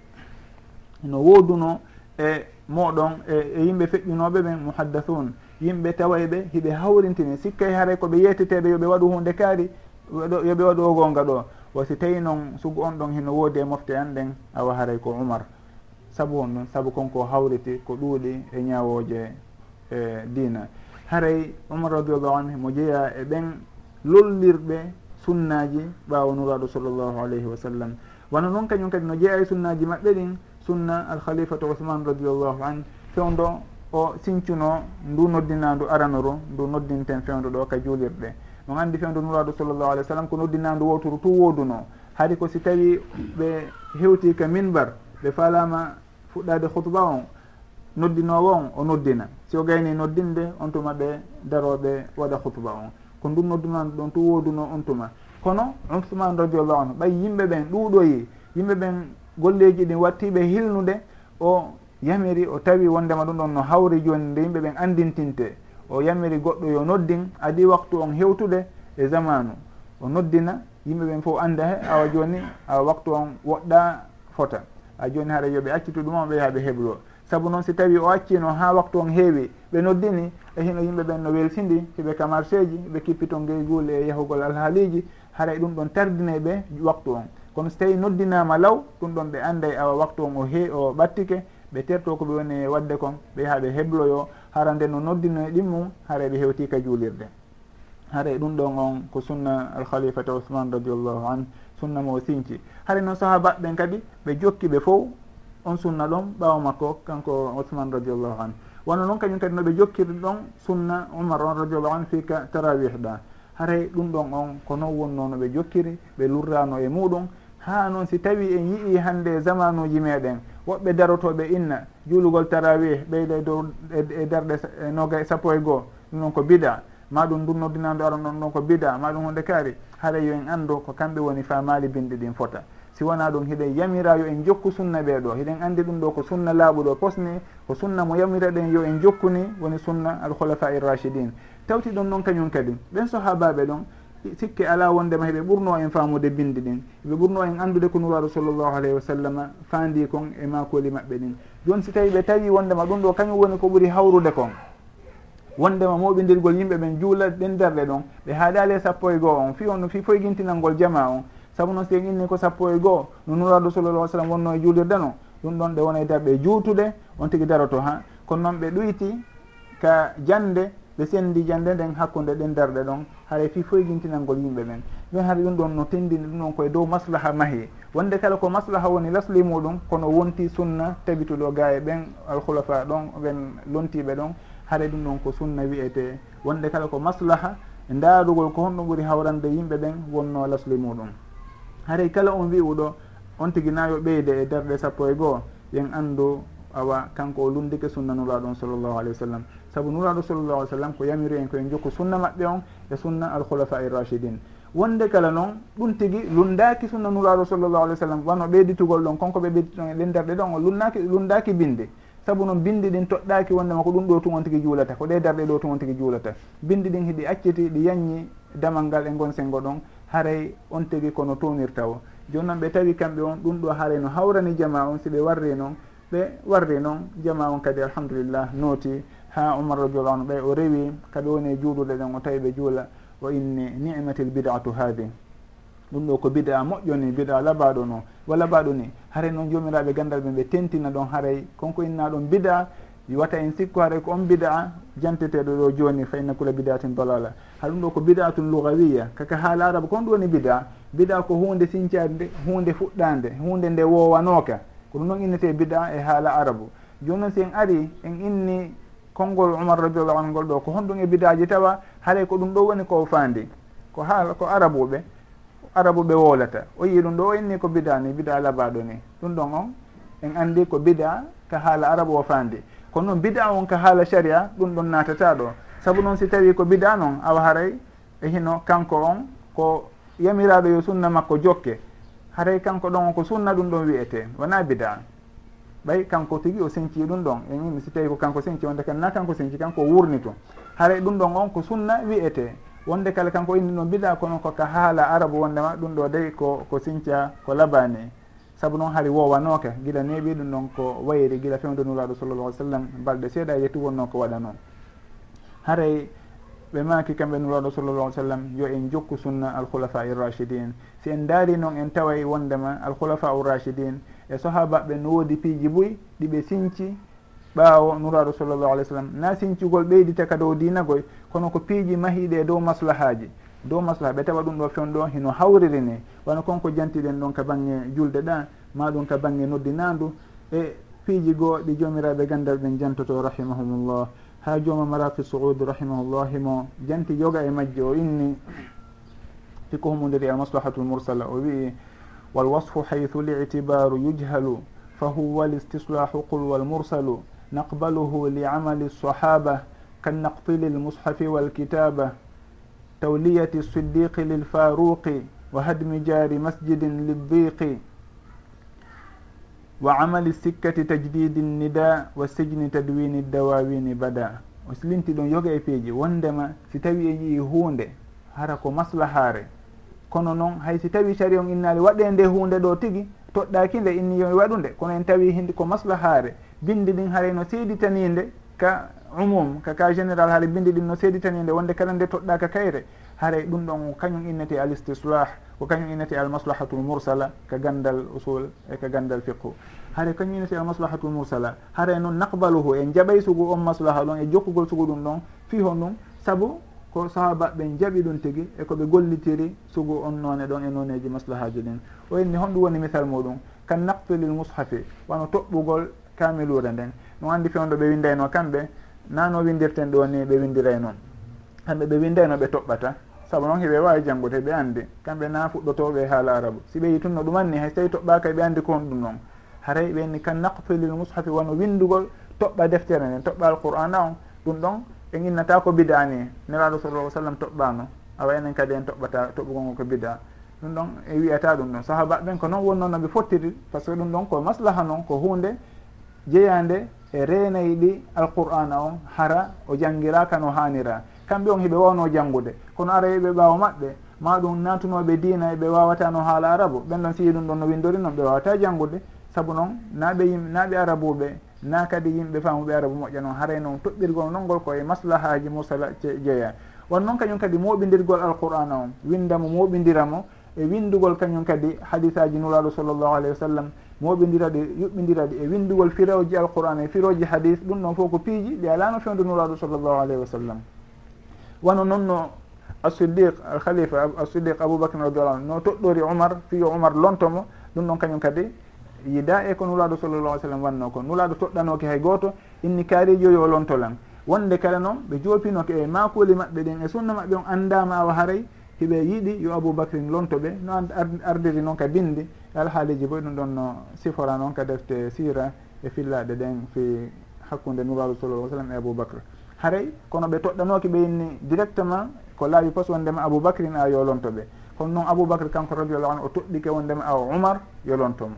[SPEAKER 1] no wooduno e moɗon e, e yimɓe feƴƴunoɓe ɓen muhaddathun yimɓe taway ɓe hiɓe hawrintini sikkay e haray koɓe yetteteɓe yoɓe waɗu hunde kaari yoɓe waɗu o gonga ɗo. Wasi tawi noon sugu on ɗon hino woodi e mofte an ɗen awa haray ko umar. Saabu on ɗum saabu konko hawriti ko ɗuuɗi e ñawoje e dina haray umar radiallahu anhu mo jeeya e ɓen lollirɓe sunnaji ɓawa nuraɗo sallllahu alayhi wa sallam. Wano noon kañum kadi no jeeya e sunnaji maɓɓe ɗin sunna alkhalifatu ouhmane radiallahu an fewndo o sincuno ndu noddinandu aranoru ndu noddinten fewdu ɗo ka juulirɗe. On anndi fewdu nuraɗo sallllahu alih w sallam ko noddinandu wotoru tu woduno haade ko si tawi ɓe hewti ka minbar ɓe falama fuɗɗade hutba on noddinowo on o noddina. Si o gayni noddinde on tuma ɓe daroɓe waɗa hutba on. Ko ndum noddinandu ɗon tu woduno on tuma kono uthman radiallahu anhu ɓay yimɓe ɓen ɗuuɗoyi yimɓe ɓen golleji ɗin wattiɓe hilnude o yamiri o tawi wondema ɗum ɗon no hawri joni nde yimɓe ɓen andintinte o yamiri goɗɗo yo noddin adi waktu on hewtude e zamanu. O noddina yimɓe ɓen fof anda he awa joni awa waktu on woɗɗa fota. A joni haɗa yoɓe accitu ɗum on ɓe yaaɓe heblo saabu noon si tawi o accino ha waktu on heewi ɓe noddini e hino yimɓe ɓen no welsindi heɓe camarce ji ɓe kippiton geyguule e yahugol alhaaliji haray e ɗum ɗon tardine ɓe waktu on. Kono so tawi noddinama law ɗum ɗon ɓe anda e awa waktu on o he o ɓattike ɓe terto ko ɓe woni wadde kon ɓe haaɓe hebloyo hara nde no noddino e ɗin mum hara ɓe hewti ka juulirde. Hara e ɗum ɗon on ko sunna alkhalifata ousmane radiallahu an sunna mo sinci hara noon sahabaɓen kadi ɓe jokki ɓe fof on sunna ɗon ɓawa makko kanko ousmane radiallahu an wano noon kañum kadi noɓe jokkiri ɗon sunna omar on radiallahu an fika tarawih ɗa. Haray e ɗum ɗon on ko non wonno no ɓe jokkiri ɓe lurrano e muɗum. Ha noon si tawi en yii hande zamanuji meɗen woɓɓe darotoɓe inna juulugol tarawih ɓeyde dow e, e darɗe e noga e sappo e goho ɗum noon ko bida. Maɗum dunnodinando aran ɗon ɗon ko bida. Maɗum hunde kaari haɗa yo en anndu ko kamɓe woni famali binde ɗin fota. Si wona ɗum hiɗen yamira yo en jokku sunna ɓeeɗo hiɗen anndi ɗum ɗo ko sunna laaɓuɗo posni ko sunna mo yamira ɗen yo en jokkuni woni sunna alkhulafa irrachidin tawti ɗon noon kañum kadi. Ɓen sahabaɓe ɗon sikke ala wondema heɓe ɓurno en faamude bindi ɗin. Heɓe ɓurno en anndude ko nuraɗo sallllahu alayhi wa sallam faandi kon e makoli maɓɓe ɗin. Joni si tawi ɓe tawi wondema ɗum ɗo kañum woni ko ɓuuri hawrude kon. Wondema moɓidirgol yimɓe ɓen juula ɗen darɗe ɗon ɓe haaɗali e sappo e goo on. Fi on fi foye guintinalngol jama on. Saabu noon si en inni ko sappo e goo no nuraɗo sallallah sallam wonno e juulirde no ɗum ɗon ɗe wona e darɓe juutude on tigui daroto ha kono noon ɓe ɗoyti ka jande ɓe sendi jande nden hakkude ɗen darɗe ɗon. Haɗa fi foyjintinalngol e yimɓe men. Min haɗa ɗum ɗon no tendini ɗum ɗon koye dow maslaha mahi wonde kala ko maslaha woni lasli muɗum kono wonti sunna tabituɗo ga e ɓen alhulafa ɗon ɓen lontiɓe ɗon. Haɗa ɗum ɗon ko sunna wiyete wonde kala ko maslaha ndaarugol ko honɗum ɓuuri hawrande yimɓe ɓen wonno lasli muɗum. Haray kala on wiuɗo on tigi na ɓeyde e darɗe sappo e goho yen andu awa kanko o lundike sunnanulaɗon sallllahu alayhi wa sallam. saabu nuraɗo sallllah alih w sallam ko yamiri en koyen jokku sunna maɓɓe on e sunna alkhulafa irrachidin wonde kala noon ɗum tigui lundaki sunna nuraɗo sallllahu alih w sallam wano ɓeyditugol ɗon konko ɓe ɓeyditoon e lendarɗe ɗon o lunnaki lundaki binde. Saabu noon bindi ɗin toɗɗaki wondema ko ɗum ɗo tumon tigui juulata ko ɗe darɗe ɗo tumon tigui juulata. Bindi ɗin hiɗi acciti ɗi yanñi damal ngal e gon sengo ɗon haray on tigui kono tonirta o. Joni noon ɓe tawi kamɓe on ɗum ɗo haray no hawrani jama on si ɓe warri noon ɓe warri noon jama on kadi alhamdulillah nooti ha umar radiallahu anu ɓe o rewi kaɓe woni e juuluɗe ɗen o tawi ɓe juula wa inni nimatil bidatu haadi ɗum ɗo ko bida moƴƴo ni bida labaɗo no. Wa labaɗo ni haray noon jomiraɓe gandal ɓe ɓe tentina ɗon haray konko inna ɗon bida wata en sikku haray ko on bida janteteɗo ɗo joni fa inna kula bidatin dalala ha ɗum ɗo ko bidatun lugawiya kaka haala araba kon ɗum woni bida bida ko hunde sincade hunde fuɗɗade hunde nde wowanoka ko ɗum noon innete bida e haala arabu. Joni noon si en ari en inni konngol umar radiallahu anu ngol ɗo ko honɗum e bidaji tawa haray ko ɗum ɗo woni ko faandi ko haala ko arabuɓe arabuɓe wolata o yii ɗum ɗo o inni ko bida ni bida labaɗo ni. Ɗum ɗon on en anndi ko bida ka haala arabu o faandi. Kono noon bida on ka haala sharia ɗum ɗon natata ɗo. Saabu noon si tawi ko bida noon awa haray e hino kanko on ko yamiraɗo yo sunna makko jokke haray kanko ɗon ko sunna ɗum ɗon wiyete wona bida ɓay kanko tigi o senci ɗum ɗon. En imi si tawi ko kanko senci wonde kadi na kanko senci kanko wurni to. Haray ɗum ɗon on ko sunna wiyete wonde kala kanko inni ɗon mbiɗa kono koka haala arabu wondema ɗum ɗo dey ko ko sinca ko labani saabu noon hari wowanoke gila neeɓi ɗum ɗon ko wayri gila fewde nuraɗo sallallah alih w sallam balɗe seeɗa yetti wonno ko waɗa noon. Haray ɓe maki kamɓe nuraɗo sallallah alih sallam yo en jokku sunna alkhulafa irrachidin si en daari noon en taway wondema alkhulafa urrachidin e sahabaɓe no woodi piiji boyi ɗiɓe sinci ɓaawo nuraɗo sallllahu alih w sallam na sincugol ɓeydita ka dow dinagoy kono ko piiji mahiɗe e dow maslahaji dow maslaha ɓe tawa ɗum ɗo fewn ɗo hino hawriri ni wona konko jantiɗen ɗon ka bange julde ɗa ma ɗum ka bange noddinandu e piiji goo ɗi jomiraɓe gandal ɓen jantoto rahimahumullah. ha jooma maraki souud rahimahullahi mo janti joga e majje o inni fiko humudiri e maslahatu lmursala o wii walwasfu haythu litibaru yujhalu fahuwa listislahu qul walmursalu naqbaluhu liamali lsahaba kannaqtili lmushafi walkitaba tawliyati lsiddiqi lilfaruqi wa hadmi jari masjidin liddiqi wa amali sikkati tajdidi nida wa sijni tadwini dawawini bada. O silinti ɗon yoga e peeji wondema si tawi e yii hunde hara ko maslahare kono noon hay si tawi sari on innali waɗe nde hunde ɗo tigi toɗɗaki nde inni yomi waɗude kono en tawi hindi ko maslahare bindi ɗin haray no seeditaninde ka umum ka ka général haara bindi ɗin no seeditaninde wonde kala nde toɗɗaka kayre. haray ɗum ɗon kañum innete al istislah ko kañum innete al maslahatul mursala ka gandal usul e ka gandal fiqhu. Haare kañum innete al maslahatul mursala. Haare noon naqbaluhu en jaɓay sugu on maslaha ɗon e jokkugol sugu ɗum ɗon fi hon ɗum saabu ko sahaba ɓen jaɓi ɗum tigi e koɓe gollitiri sugu on none ɗon e noneji maslahaji ɗin. O inni honɗum woni misal muɗum kan naqtulil mushafi wano toɓɓugol kamilure nden. No andi fewndo ɓe windayno kamɓe nano windirten ɗo ni ɓe windiray noon kamɓe ɓe windayno ɓe toɓɓata. Saabu noon heɓe wawi janngude ɓe annde kamɓe na fuɗɗotoɓe e haala arabu. Si ɓe yitunno ɗumanni hay so tawi toɓɓaka ɓe anndi ko on ɗum noon. Haray ɓenni kan naqtulil mushafi wono windugol toɓɓa deftere nden toɓɓa alqur'ana on ɗum ɗon en innata ko bida ni. Nelaɗo sallah sallam toɓɓano awa enen kadi en toɓɓata toɓɓugol ngol ko bida ɗum ɗon e wiyata ɗum ɗon. Sahaba ɓen ko noon wonno noɓe fottiri par ce que ɗum ɗon ko maslaha noon ko hunde jeyande e reenayi ɗi alqur'ana on hara o janngiraka no hanira kamɓe on heɓe wawno janngude. Kono arayiɓe ɓawa maɓɓe ma ɗum natunoɓe dina eɓe wawata no haala arabu. Ɓen ɗon fiyi ɗum ɗon no windori noon ɓe wawata janngude. Saabu noon naɓe yim naɓe arabuɓe na kadi yimɓe famuɓe arabu moƴƴa noon. Haray noon toɓɓirgol non ngol koye maslahaji musala jeeya. Won noon kañum kadi moɓidirgol alqur'ana o windamo moɓidiramo e windugol kañum kadi hadisaji nuraɗo sallllahu alayhi wa sallam moɓidiraɗi yuɓɓidiraɗi e windugol firoji alqur'ana e firoji hadis ɗum ɗon fof ko piiji ɗi alano fewdu nuraɗo sallllahu alayhi wa sallam. wano noon no assiddiq alkhalifa assiddiq aboubacre radiallahu anu no toɗɗori oumar fiyo oumar lontomo ɗum ɗon kañum kadi yida e ko nulaɗo sallallah sallam wanno ko. Nulaɗo toɗɗanoke hay goto inni kaarijo yo lontolan. Wonde kala noon ɓe jopinoke e maakuli maɓɓe ɗin e sunna maɓɓe on andama awa haray hiɓe yiiɗi yo aboubacrin lontoɓe no ardiri noon ka bindi. Alhaaliji boy ɗum ɗon no sifora noon ka defte sira e fillaɗe ɗen fi hakkude nulaaɗo sallallah sallam e aboubacre haray kono ɓe toɗɗanoki ɓeynni directement ko laawi pos wondema aboubacrin a yolonto ɓe. Kono noon aboubacre kanko radiallahu anu o toɗɗike wondema a oumar yolontomo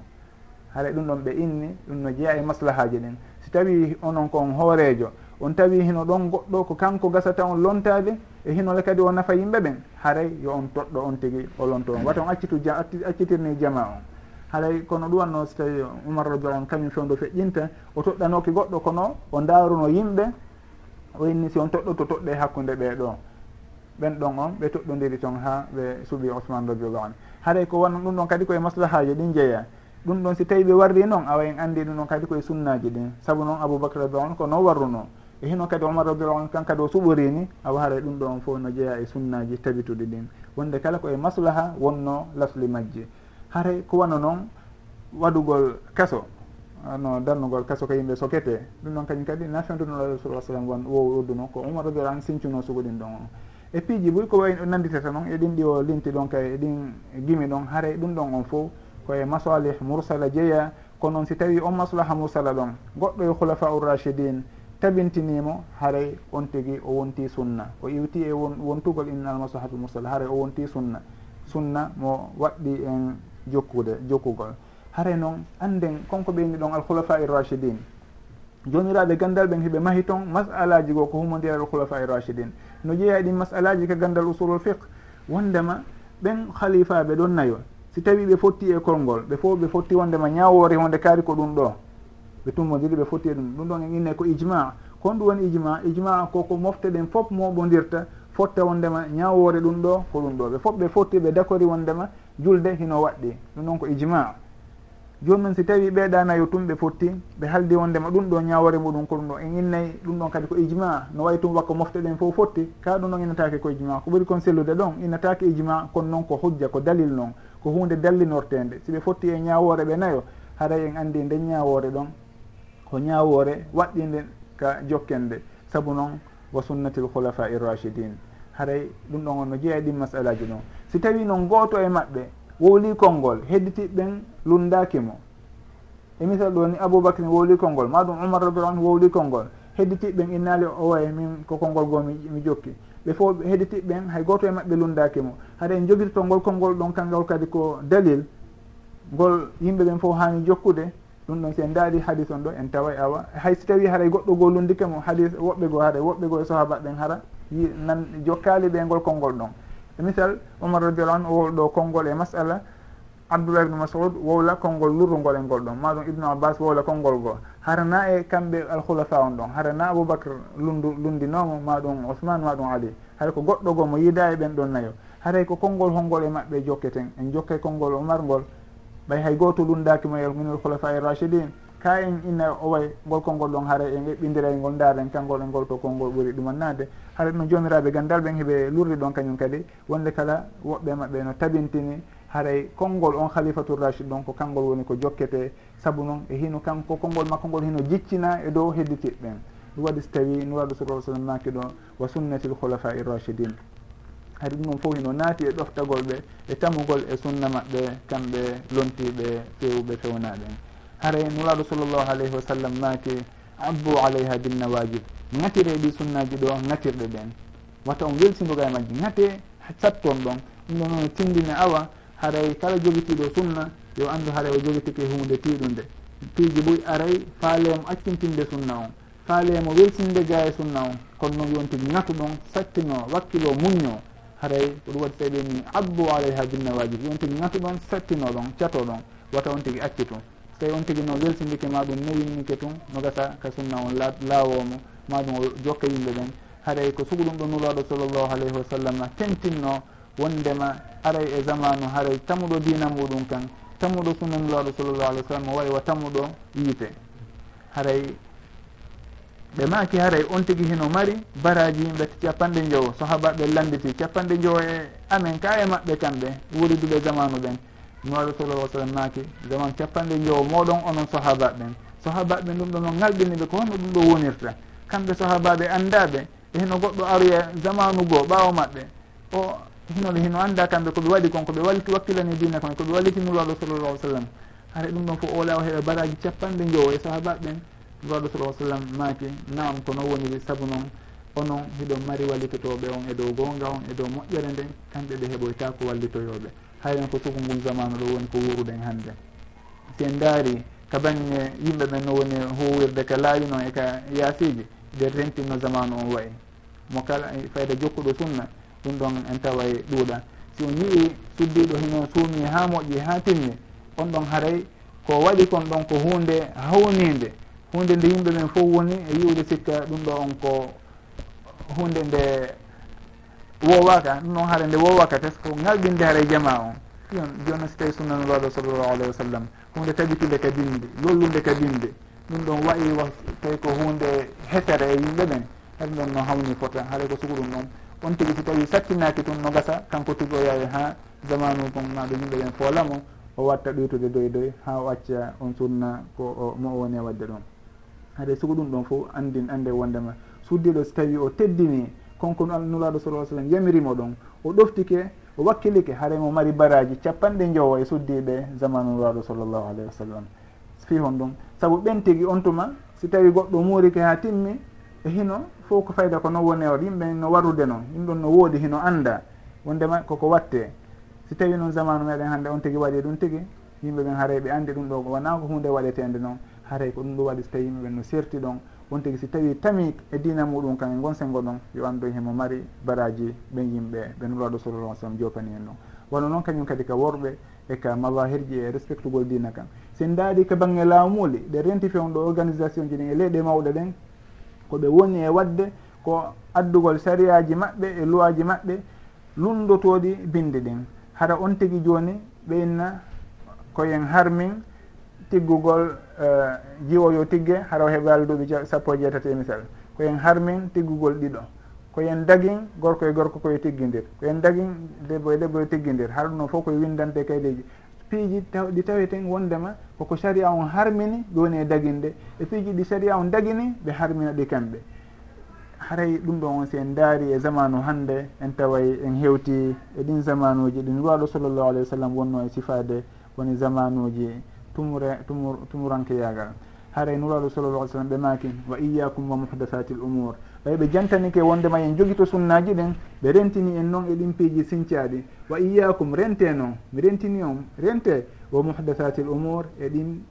[SPEAKER 1] haray ɗum ɗon ɓe inni ɗum no jeeya e maslahaji ɗin. Si tawi onon kon hoorejo on tawi hino ɗon goɗɗo ko kanko gasata on lontade e hinole kadi o nafa yimɓe ɓen haray yo on toɗɗo on tigui o lonto on. Wata on accitu accitirni jama on. Haray kono ɗum wanno so tawi oumar radiallah anu kañum fewdo feƴƴinta o toɗɗanoki goɗɗo kono o daruno yimɓe o inni si on toɗɗo to toɗɗe hakkude ɓeeɗo ɓen ɗon on ɓe toɗɗodiri toon ha ɓe suuɓi ousmane radiallahu anu haray ko wonno ɗum ɗon kadi koye maslahaji ɗin jeeya. Ɗum ɗon si tawi ɓe warri noon awa en anndi ɗum ɗon kadi koye sunnaji ɗin. Saabu noon aboubacre radiallahu anu ko non warruno e hino kadi omar radiallahu anu kan kadi o suɓorini awa haɗay ɗum ɗo on fof no jeeya e sunnaji tabituɗi ɗin. Wonde kala koye maslaha wonno lasli majji haray ko wano noon waɗugol keso no darnugol kaso ko yimɓe sokete. Ɗum ɗon kañum kadi nafendunoɗo rasul sallam won wowɗodduno ko umar radiallah an sincuno sugo ɗin ɗon. On e piiji ɓuuri ko way nanditata noon e ɗin ɗi o linti ɗon kay e ɗin gimi ɗon haare ɗum ɗon on fof koye masalih mursala jeeya. Ko noon si tawi on maslaha mursala ɗon goɗɗo e hulafa urrachidin tabintinimo haray on tigui o wonti sunna. O iwti e wontugol inna almaslahatu mursala haray o wonti sunna. Sunna mo waɗɗi en jokkude jokkugol. hare noon anden konko ɓeyni ɗon alkhulafa irrachidine jomiraɓe gandal ɓen heɓe mahi toon masalaji goo ko humodira alkhulafa irrachidine no jeeya ɗin masalaji ka gandal usulul fiqh wondema ɓen khalifaɓe ɗon nayo. Si tawi ɓe fotti e kolngol ɓe fof ɓe fotti wondema ñawore wonde kaari ko ɗum ɗo. Ɓe tummodiri ɓe fotti e ɗum. Ɗum ɗon en inne ko ijma kon ɗum woni ijma ijma koko mofte ɗen fof moɓodirta fotta wondema ñawore ɗum ɗo ko ɗum ɗo. Ɓe fof ɓe fotti ɓe d' accord wondema julde hino waɗɗi. Ɗum ɗon ko ijma joni noon si tawi ɓeeɗanayo tumɓe fotti ɓe haldi wondema ɗum ɗo ñawore muɗum ko ɗum ɗo en innayi ɗum ɗon kadi ko ijma. No wayi tum wakko mofte ɗen fof fotti ka ɗum ɗon innatake ko ijma. Ko ɓuri kon sellude ɗon innatake ijma kono noon ko hujja ko dalil noon ko hunde dallinortede si ɓe fotti e ñawore ɓe nayo haray en andi nden ñawore ɗon ko ñawore waɗɗinde ka jokkende. Saabu noon wa sunnati l khulafa irrachidine haray ɗum ɗon on no jeeya e ɗin masalaji ɗon si tawi noon gooto e maɓɓe wowli konngol hedditiɓe ɓen lundaki mo. E misal ɗo ni aboubacre wowli konngol maɗum oumar rabiu anu wowli konngol. Hedditiɓɓen innali o way min ko konngol goo mi jokki. Ɓe fof hedditiɓɓen hay goto e maɓɓe lundaki mo. Haɗa en jogirto ngol konngol ɗon kangol kadi ko dalil ngol yimɓe ɓen fof hani jokkude ɗum ɗon si en daari hadis on ɗo en tawa e awa. Hay so tawi haray goɗɗo goo lundike mo hadis woɓɓe goo haɗa woɓɓe goo e sohabaɓen hara nan jokkali ɓe ngol konngol ɗon. E misal omar radiallahu anu o wol ɗo konngol e masala abdoullah ibnu masoud wowla konngol lurrungol e ngol ɗon. Maɗum ibnu abbas wowla konngol goo harana e kamɓe alkhulafa on ɗon. Harana aboubacre lundu lundinomo maɗum ousmane maɗum ali. Hay ko goɗɗo goo mo yiida e ɓen ɗon nayo. Haray e ko konngol holngol e maɓɓe jokketen en jokkay konngol omar ngol. Ɓay hay goto lundakimo e minul khulafa e rachidine ka en inna o way ngol konngol ɗon haara en eɓɓidiray ngol daren kanngol e ngol to konngol ɓuuri ɗumannade hara ɗum jomiraɓe gandal ɓen heeɓe lurri ɗon kañum kadi. Wonde kala woɓɓe maɓɓe no tabintini. haray konngol on khalifatul rachid ɗon ko kanngol woni ko jokkete saabu noon e hino kanko konngol makko ngol hino jiccina e dow hedditiɓɓen ɗum waɗi so tawi nuraɗo sallah sallam maki ɗo wa sunnati l i irrachidin hayde ɗum ɗon fof hino naati e ɗoftagol ɓe e tamugol e sunna maɓɓe kamɓe lontiɓe fewuɓe fewnaɓen haray nuraɗo sallllahu alayhi wa sallam maaki abbu alayha binnawajib ŋatire ɗi sunnaji ɗo ŋatirɗe ɗen. Wata on welsindoga e majji. Ŋate satton ɗon. Ɗum ɗo noon tindina awa. haray kala jogitiiɗo sunna yo andu haray o jogitike hunde tiiɗunde piiji boy aray faaleemo accintinde sunna on faaleemo welsinde ga e sunna on. Kono noon yon tigi ŋatu ɗon sattino wakkilo muñño haray ko ɗum waɗi so ni abbo alayha binnawajib yon tigi ŋatu ɗon sattino ɗon cato ɗon wata on tigui acci tun. So tawi on tigui no welsindike maɗum no winnike tun no gasa ka sunna on laawomo maɗum o jokka yimɓe ɓen. Haray ko sugu ɗum ɗo nuraɗo sallllahu alayhi wa sallam tentinno wondema aray e zamanu haray tamuɗo dina muɗum kan tamuɗo sunnanulaɗo sallllahu alih w sallam wayi wa tamuɗo yiite. Haray ɓe maaki haray on tigui hino mari baraji yimɓe capanɗe jowo sahabaɓe landiti capanɗe jowo e amen ka e maɓɓe kamɓe wuriduɓe zamanu ɓen. Nuwaɗo sallallah sallam maaki zaman capanɗe jowo moɗon onon sahaba ɓen. Sahaba ɓe ɗum ɗo noon ngalɗiniɓe ko honno ɗum ɗo wonirta. Kamɓe sahabaɓe andaɓe e hino goɗɗo aroya zamanu goo ɓawo maɓɓe. O hinoɓe hino annda kamɓe koɓe waɗi kon koɓe walliti wakkilani e dina kon koɓe walliti nurwaɗo sallallah alih sallam. Hara ɗum ɗon fof o olawa heɓa baraji capanɗe jowo e sahabaɓe ɓen nurwaɗo sallah sallam maaki nam ko noon woniri saabu noon onon hiɗo mari wallitotoɓe on e dow gonga on e dow moƴƴere nden kamɓe ɓe heɓoyta ko wallitoyoɓe hayren ko suku ngun zamanu ɗo woni ko wuruɗen hannde. Si en daari ka bange yimɓe ɓen no woni huwirde ka laawi noon e ka yaasiji nder rentinno zamanu on wayi. Mo kala e fayda jokkuɗo sunna ɗum ɗon en taway e ɗuuɗa si on e yii suddiɗo hino suumi e ha moƴƴi ha timmi on ɗon haray ko waɗi kon ɗon ko hunde hawnide hunde nde yimɓe ɓen fof woni e yiwde sikka ɗum ɗo on ko hunde nde wowaka ɗum ɗon hara nde wowaka tes ko ŋalɗinde hara jama on. Ɗon joni so tawi sunnanoraɗo sallllahu alayhi wa sallam hunde tabitude ka dinde lollude ka dinde ɗum ɗon wayi tawi ko hunde hetere e yimɓe ɓen heɗum ɗon no hawni fota haɗa ko sugu ɗum ɗon on tigui so tawi sattinaki tun no gasa kanko tigui o yawi ha zamanu kon maɗo yimɓe ɓen foolamo o watta ɗoytude doy doy ha o acca on sunna ko mo o woni e wadde ɗon. Haade sugo ɗum ɗon fof andin ande wondema. Suddiɗo so tawi o teddini konko nulaɗo sala sallam yamirimo ɗon o ɗoftike o wakkilike haaremo mari baraji capanɗe jowo e suddiɓe zamanu nulaɗo sallllahu alayhi wa sallam. Fi hon ɗum. Saabu ɓen tigui on tuma si tawi goɗɗo muurike ha timmi e hinon fof ko fayda ko non woni e or yimɓe no warude noon ɗum ɗon no woodi hino annda wondema koko watte. Si tawi noon zamanu meɗen hannde on tigi waɗi e ɗum tigi yimɓe ɓen haaray ɓe anndi ɗum ɗo wona ko hunde waɗetede noon haaray ko ɗum ɗo waɗi so tawi yimɓe ɓen no serti ɗon. On tigi si tawi tami e dina muɗum kam e gon sengo ɗon yo andu e himo mari baraji ɓen yimɓe ɓe nuraɗo sallallah sallam jopani en ɗon. Wano noon kañum kadi ka worɓe e ka mawahirji e respectugol dina kam sen daari ka bange laamuli ɗe renti fewn ɗo organisation ji ɗin e leyɗe mawɗe ɗen koɓe woni e wadde ko addugol sariyaji maɓɓe e luwaji maɓɓe lundotoɗi binde ɗin. Hara on tigui joni ɓeynna koyen harmin tiggugol uh, jiwoyo tigge hara o heɓa alduɓe sappo e jeetati e misal. Koyen harmin tiggugol ɗiɗo. Koyen dagin gorko e gorko koye tigguidir koyen dagin debbo e debbo e tigguidir har ɗum noon fof koye windante kaydeji. piiji ɗi taweten wondema koko saria on harmini ɗi woni e daginde. E piiji ɗi saria on dagini ɓe harmina ɗi kamɓe. Haray ɗum ɗo on si en daari e zamanu hannde en taway en hewti e ɗin zamanuji ɗi. Nuraɗo sallllahu alayhi wa sallam wonno e sifade woni zamanuji tumre tumur tumuranke yagal haray nuraɗo sallllahu alih w sallam ɓe maki wa iyakum wa muhdathati l umour ɓay ɓe jantanike wondema en jogui to sunnaji ɗen ɓe rentini en noon e ɗin piiji sincaɗi wa iyakum rente noon mi rentini on rente wo muhdathati l umour e ɗin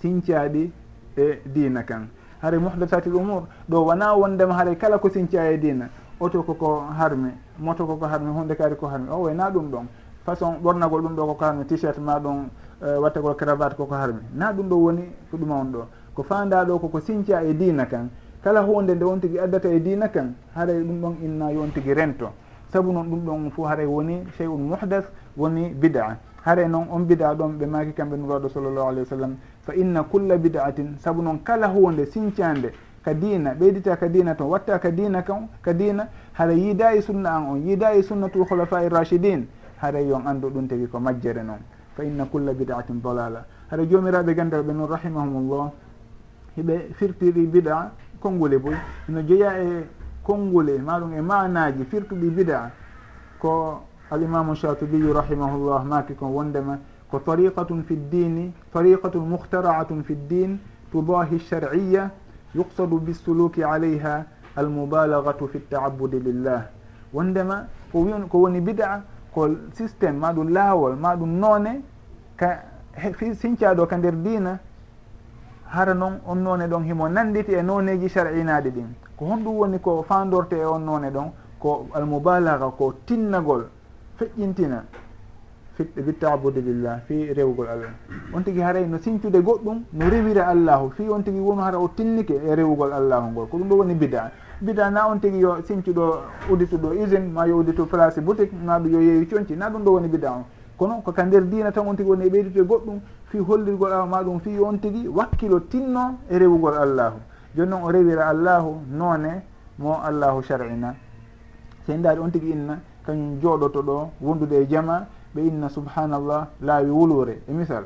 [SPEAKER 1] sincaɗi e dina kan. Haray muhdathati l umour ɗo wona wondema haray kala ko sinca e dina oto koko harmi moto koko harmi hunde kaari ko harmi o wayna ɗum ɗon. Façon ɓornagol ɗum ɗo koko harmi t shirt ma ɗon uh, wattagol cravate koko harmi na ɗum ɗo woni ko ɗuma on ɗo. Ko fanda ɗo koko sinca e dina kan. kala hunde nde won tigui addata e dina kan haray ɗum ɗon inna yon tigui rento. Saabu noon ɗum ɗon fo haray woni chey un muhdas woni bida. Haray noon on bida ɗon ɓe maki kamɓe nuraɗo sallllahu alayhi wa sallam fa inna culla bidaatin saabu noon kala hunde sincande ka dina ɓeydita ka dina toon watta ka dina kan ka dina haɗa yiida e sunna an on yiida e sunnatu holafa e rachidin haɗa yon anndu ɗum tagi ko majjere noon fa inna culla bidaatin dalala haɗa jomiraɓe gandal ɓe noon rahimahumullah hiɓe firtiri bida konngule boy ino jeeya e konngule maɗum e manaji firtuɗi bida. Ko alimamu chatibiyu rahimahullah maki kon wondema ko tariqatun fi ddini tariqatun muhtaraatun fi ddin tudahi lsharciya yuqsadu bisuluki alayha almubalagatu fi ltaabudi lillah. Wondema ko wi ko woni bida ko systéme maɗum laawol maɗum noone ka sincaɗo ka nder dina hara noon on noone ɗon himo nanditi e noneji sar'inaɗi ɗin. Ko honɗum woni ko fandorte e on noone ɗon ko almubalaga ko tinnagol feƴƴintina. Bittabude lillah fi rewgol allah on tigui haray no sincude goɗɗum no rewira allahu. Fi on tigui wonu hara o tinnike e rewgol allahu ngol. Ko ɗum ɗo woni bida. Bida na on tigui yo sincuɗo udituɗo usine ma yo uditu place boutique ma ɗum yo yeewi coñci na ɗum ɗo woni bida on. Kono koka nder dina tan on tigui woni e ɓeyditude goɗɗum fi hollirgol awa ma ɗum fi on tigui wakkilo tinno e rewugol allahu. Joni noon o rewira allahu noone mo allahu shar'ina se ndaade on tigui inna kañum jooɗoto ɗo wondude e jama ɓe inna subhanallah laawi wulure. E misal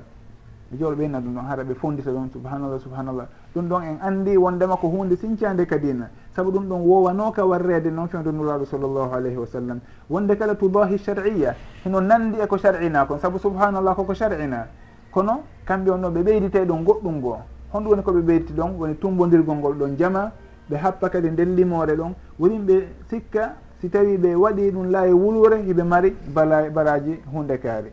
[SPEAKER 1] ɓe jooɗo ɓe inna ɗum ɗon hara ɓe fondita ɗon subhanallah subhanallah. Ɗum ɗon en andi wondema ko hunde sincande kadina saabu ɗum ɗon wowanoka warrede noon fewde nuraɗo sallllahu alayhi wa sallam. Wonde kala tudahi shar'iya hino nanndi eko shar'ina kon. Saabu subhanallah koko shar'ina kono kamɓe on noon ɓe ɓeydite ɗon goɗɗum goo honɗum woni koɓe ɓeyditi ɗon woni tumbodirgol ngol ɗon jama ɓe happa kadi nden limore ɗon. Woninɓe sikka si tawi ɓe waɗi ɗum laayi wulure hiɓe mari bala baraji hunde kaari.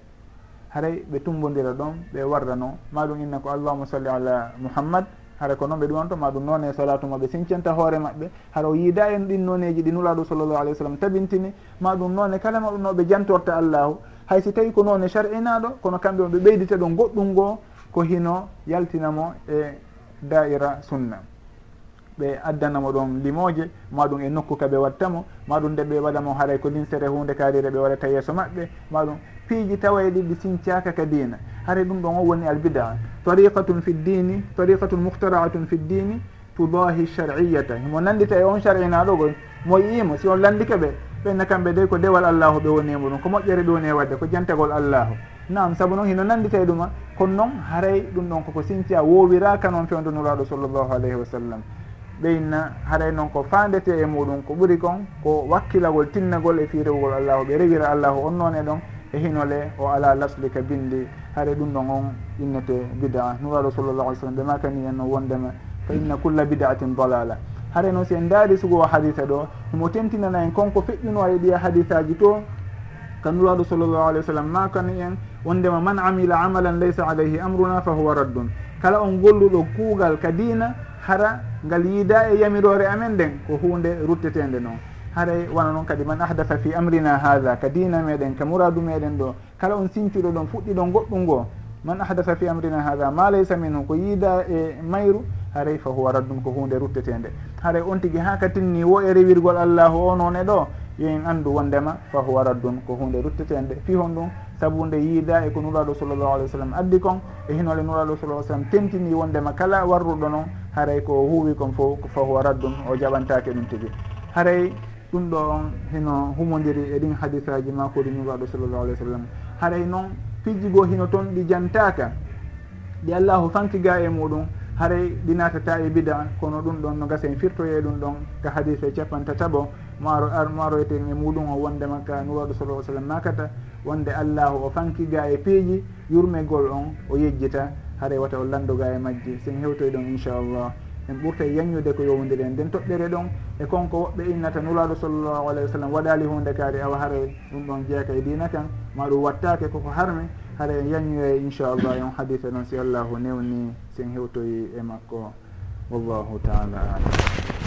[SPEAKER 1] Haray ɓe tumbodira ɗon ɓe warrano ma ɗum inna ko allahuma salli ala mouhammad hara ko noon ɓe ɗumanto ma ɗum noon e salatu ma ɓe sincanta hoore maɓɓe. Hara o yiida en ɗin noneji ɗi nulaɗo sallllahu alih w sallam tabintini. Ma ɗum noon e kala ma ɗum no ɓe jantorta allahu. hay si tawi ko noon e shar'inaɗo kono kamɓe on ɓe ɓeydita ɗo goɗɗum ngoo ko hino yaltinamo e daira sunna. Ɓe addanamo ɗon limoje ma ɗum e nokku kaɓe wattamo ma ɗum nde ɓe waɗamo haaray ko linsere hunde kaarire ɓe waɗata yeeso maɓɓe ma ɗum piiji tawa ɗi ɗi sincaka ka diina. Haray ɗum ɗon o woni albida. Tariqatun fi ddini tariqatun muhtaraatun fi ddini tudahi shar'iyata. Mo nandita e on shar'inaɗo goy mo yiimo si on landike ɓe ɓenne kamɓe dey ko dewal allahu ɓe woni ɗum ko moƴƴere ɓe woni e wadde ko jantagol allahu. Nam saabu noon hino nanndite ɗuma kono noon haray ɗum ɗon koko sintiya wowiraka noon fewdonuraɗo sallllahu alayhi wa sallam. Ɓeyna haɗay noon ko fandete e muɗum ko ɓuuri kon ko wakkilagol tinnagol e firewgol allahu ɓe rewira allahu on noon e ɗon e hinole o ala lasli ka bindi. Haɗa ɗum ɗon on innete bida. Nuraɗo sallllahu alih w sallam ɓe makani en no wondema fa inna culla bidaatin dalala hare noon si en daari sugo haditha ɗo. Imo tentinana en konko feƴƴuno e ɗiya hadisaji to. Kanuraɗo sallllahu alayhi wa sallam makani en? Wondema man amila amalan laysa alayhi amruna fa huwa raddun. Kala on golluɗo kuugal ka dina hara ngal yiida e yamirore amen nden ko hunde ruttetende noon haray wona noon kadi man ahdatha fi amrina hada ka dina meɗen ka muradu meɗen ɗo. Kala on sincuɗo ɗon fuɗɗiɗo goɗɗum ngo man ahdatha fi amrina hada ma laysa minhu ko yiida e mayru haray fa huwa raddum ko hunde ruttetende. Haray on tigui ha katinni wo e rewirgol allahu o noon e ɗo yo en andu wondema fa huwa raddum ko hunde ruttetende. Fi hon ɗum saabu nde yiida e ko nuraɗo sallllahu alih w sallam addi kon e hinole nuraɗo sallah sallam tentini wondema kala warruɗo noon haray ko huuwi kon fo fa huwa raddum o jaɓantake ɗum tigui haray ɗum ɗo on hino humodiri e ɗin hadisaji makoɗi nuraɗo sallllahu alih w sallam haray noon fijji hino toon ɗi jantaka ɗi allahu fankiga e muɗum haray ɗi natata e bida kono ɗum ɗon no gasa en firtoye ɗum ɗon ka hadis e capanta taɓo maro ar maroyeten e muɗum o wondema ka nuraɗo sallah sallam makata wonde allahu o fankiga e piiji yurmegol on o yejjita. Haray wata o landoga e majje sen hewtoy ɗon inchallah. En ɓurta e yañude ko yowdiri en nden toɓɓere ɗon e konko woɓɓe innata nulaɗo sallllahu alayhi wa sallam waɗali hunde kaari awa haare ɗum ɗon jeeka e dina kan. Ma ɗum wattake koko harmi haɗa en yañoye inchallah yon hadise noon si allahu newni sen hewtoyi e makko. Wallahu taala alam.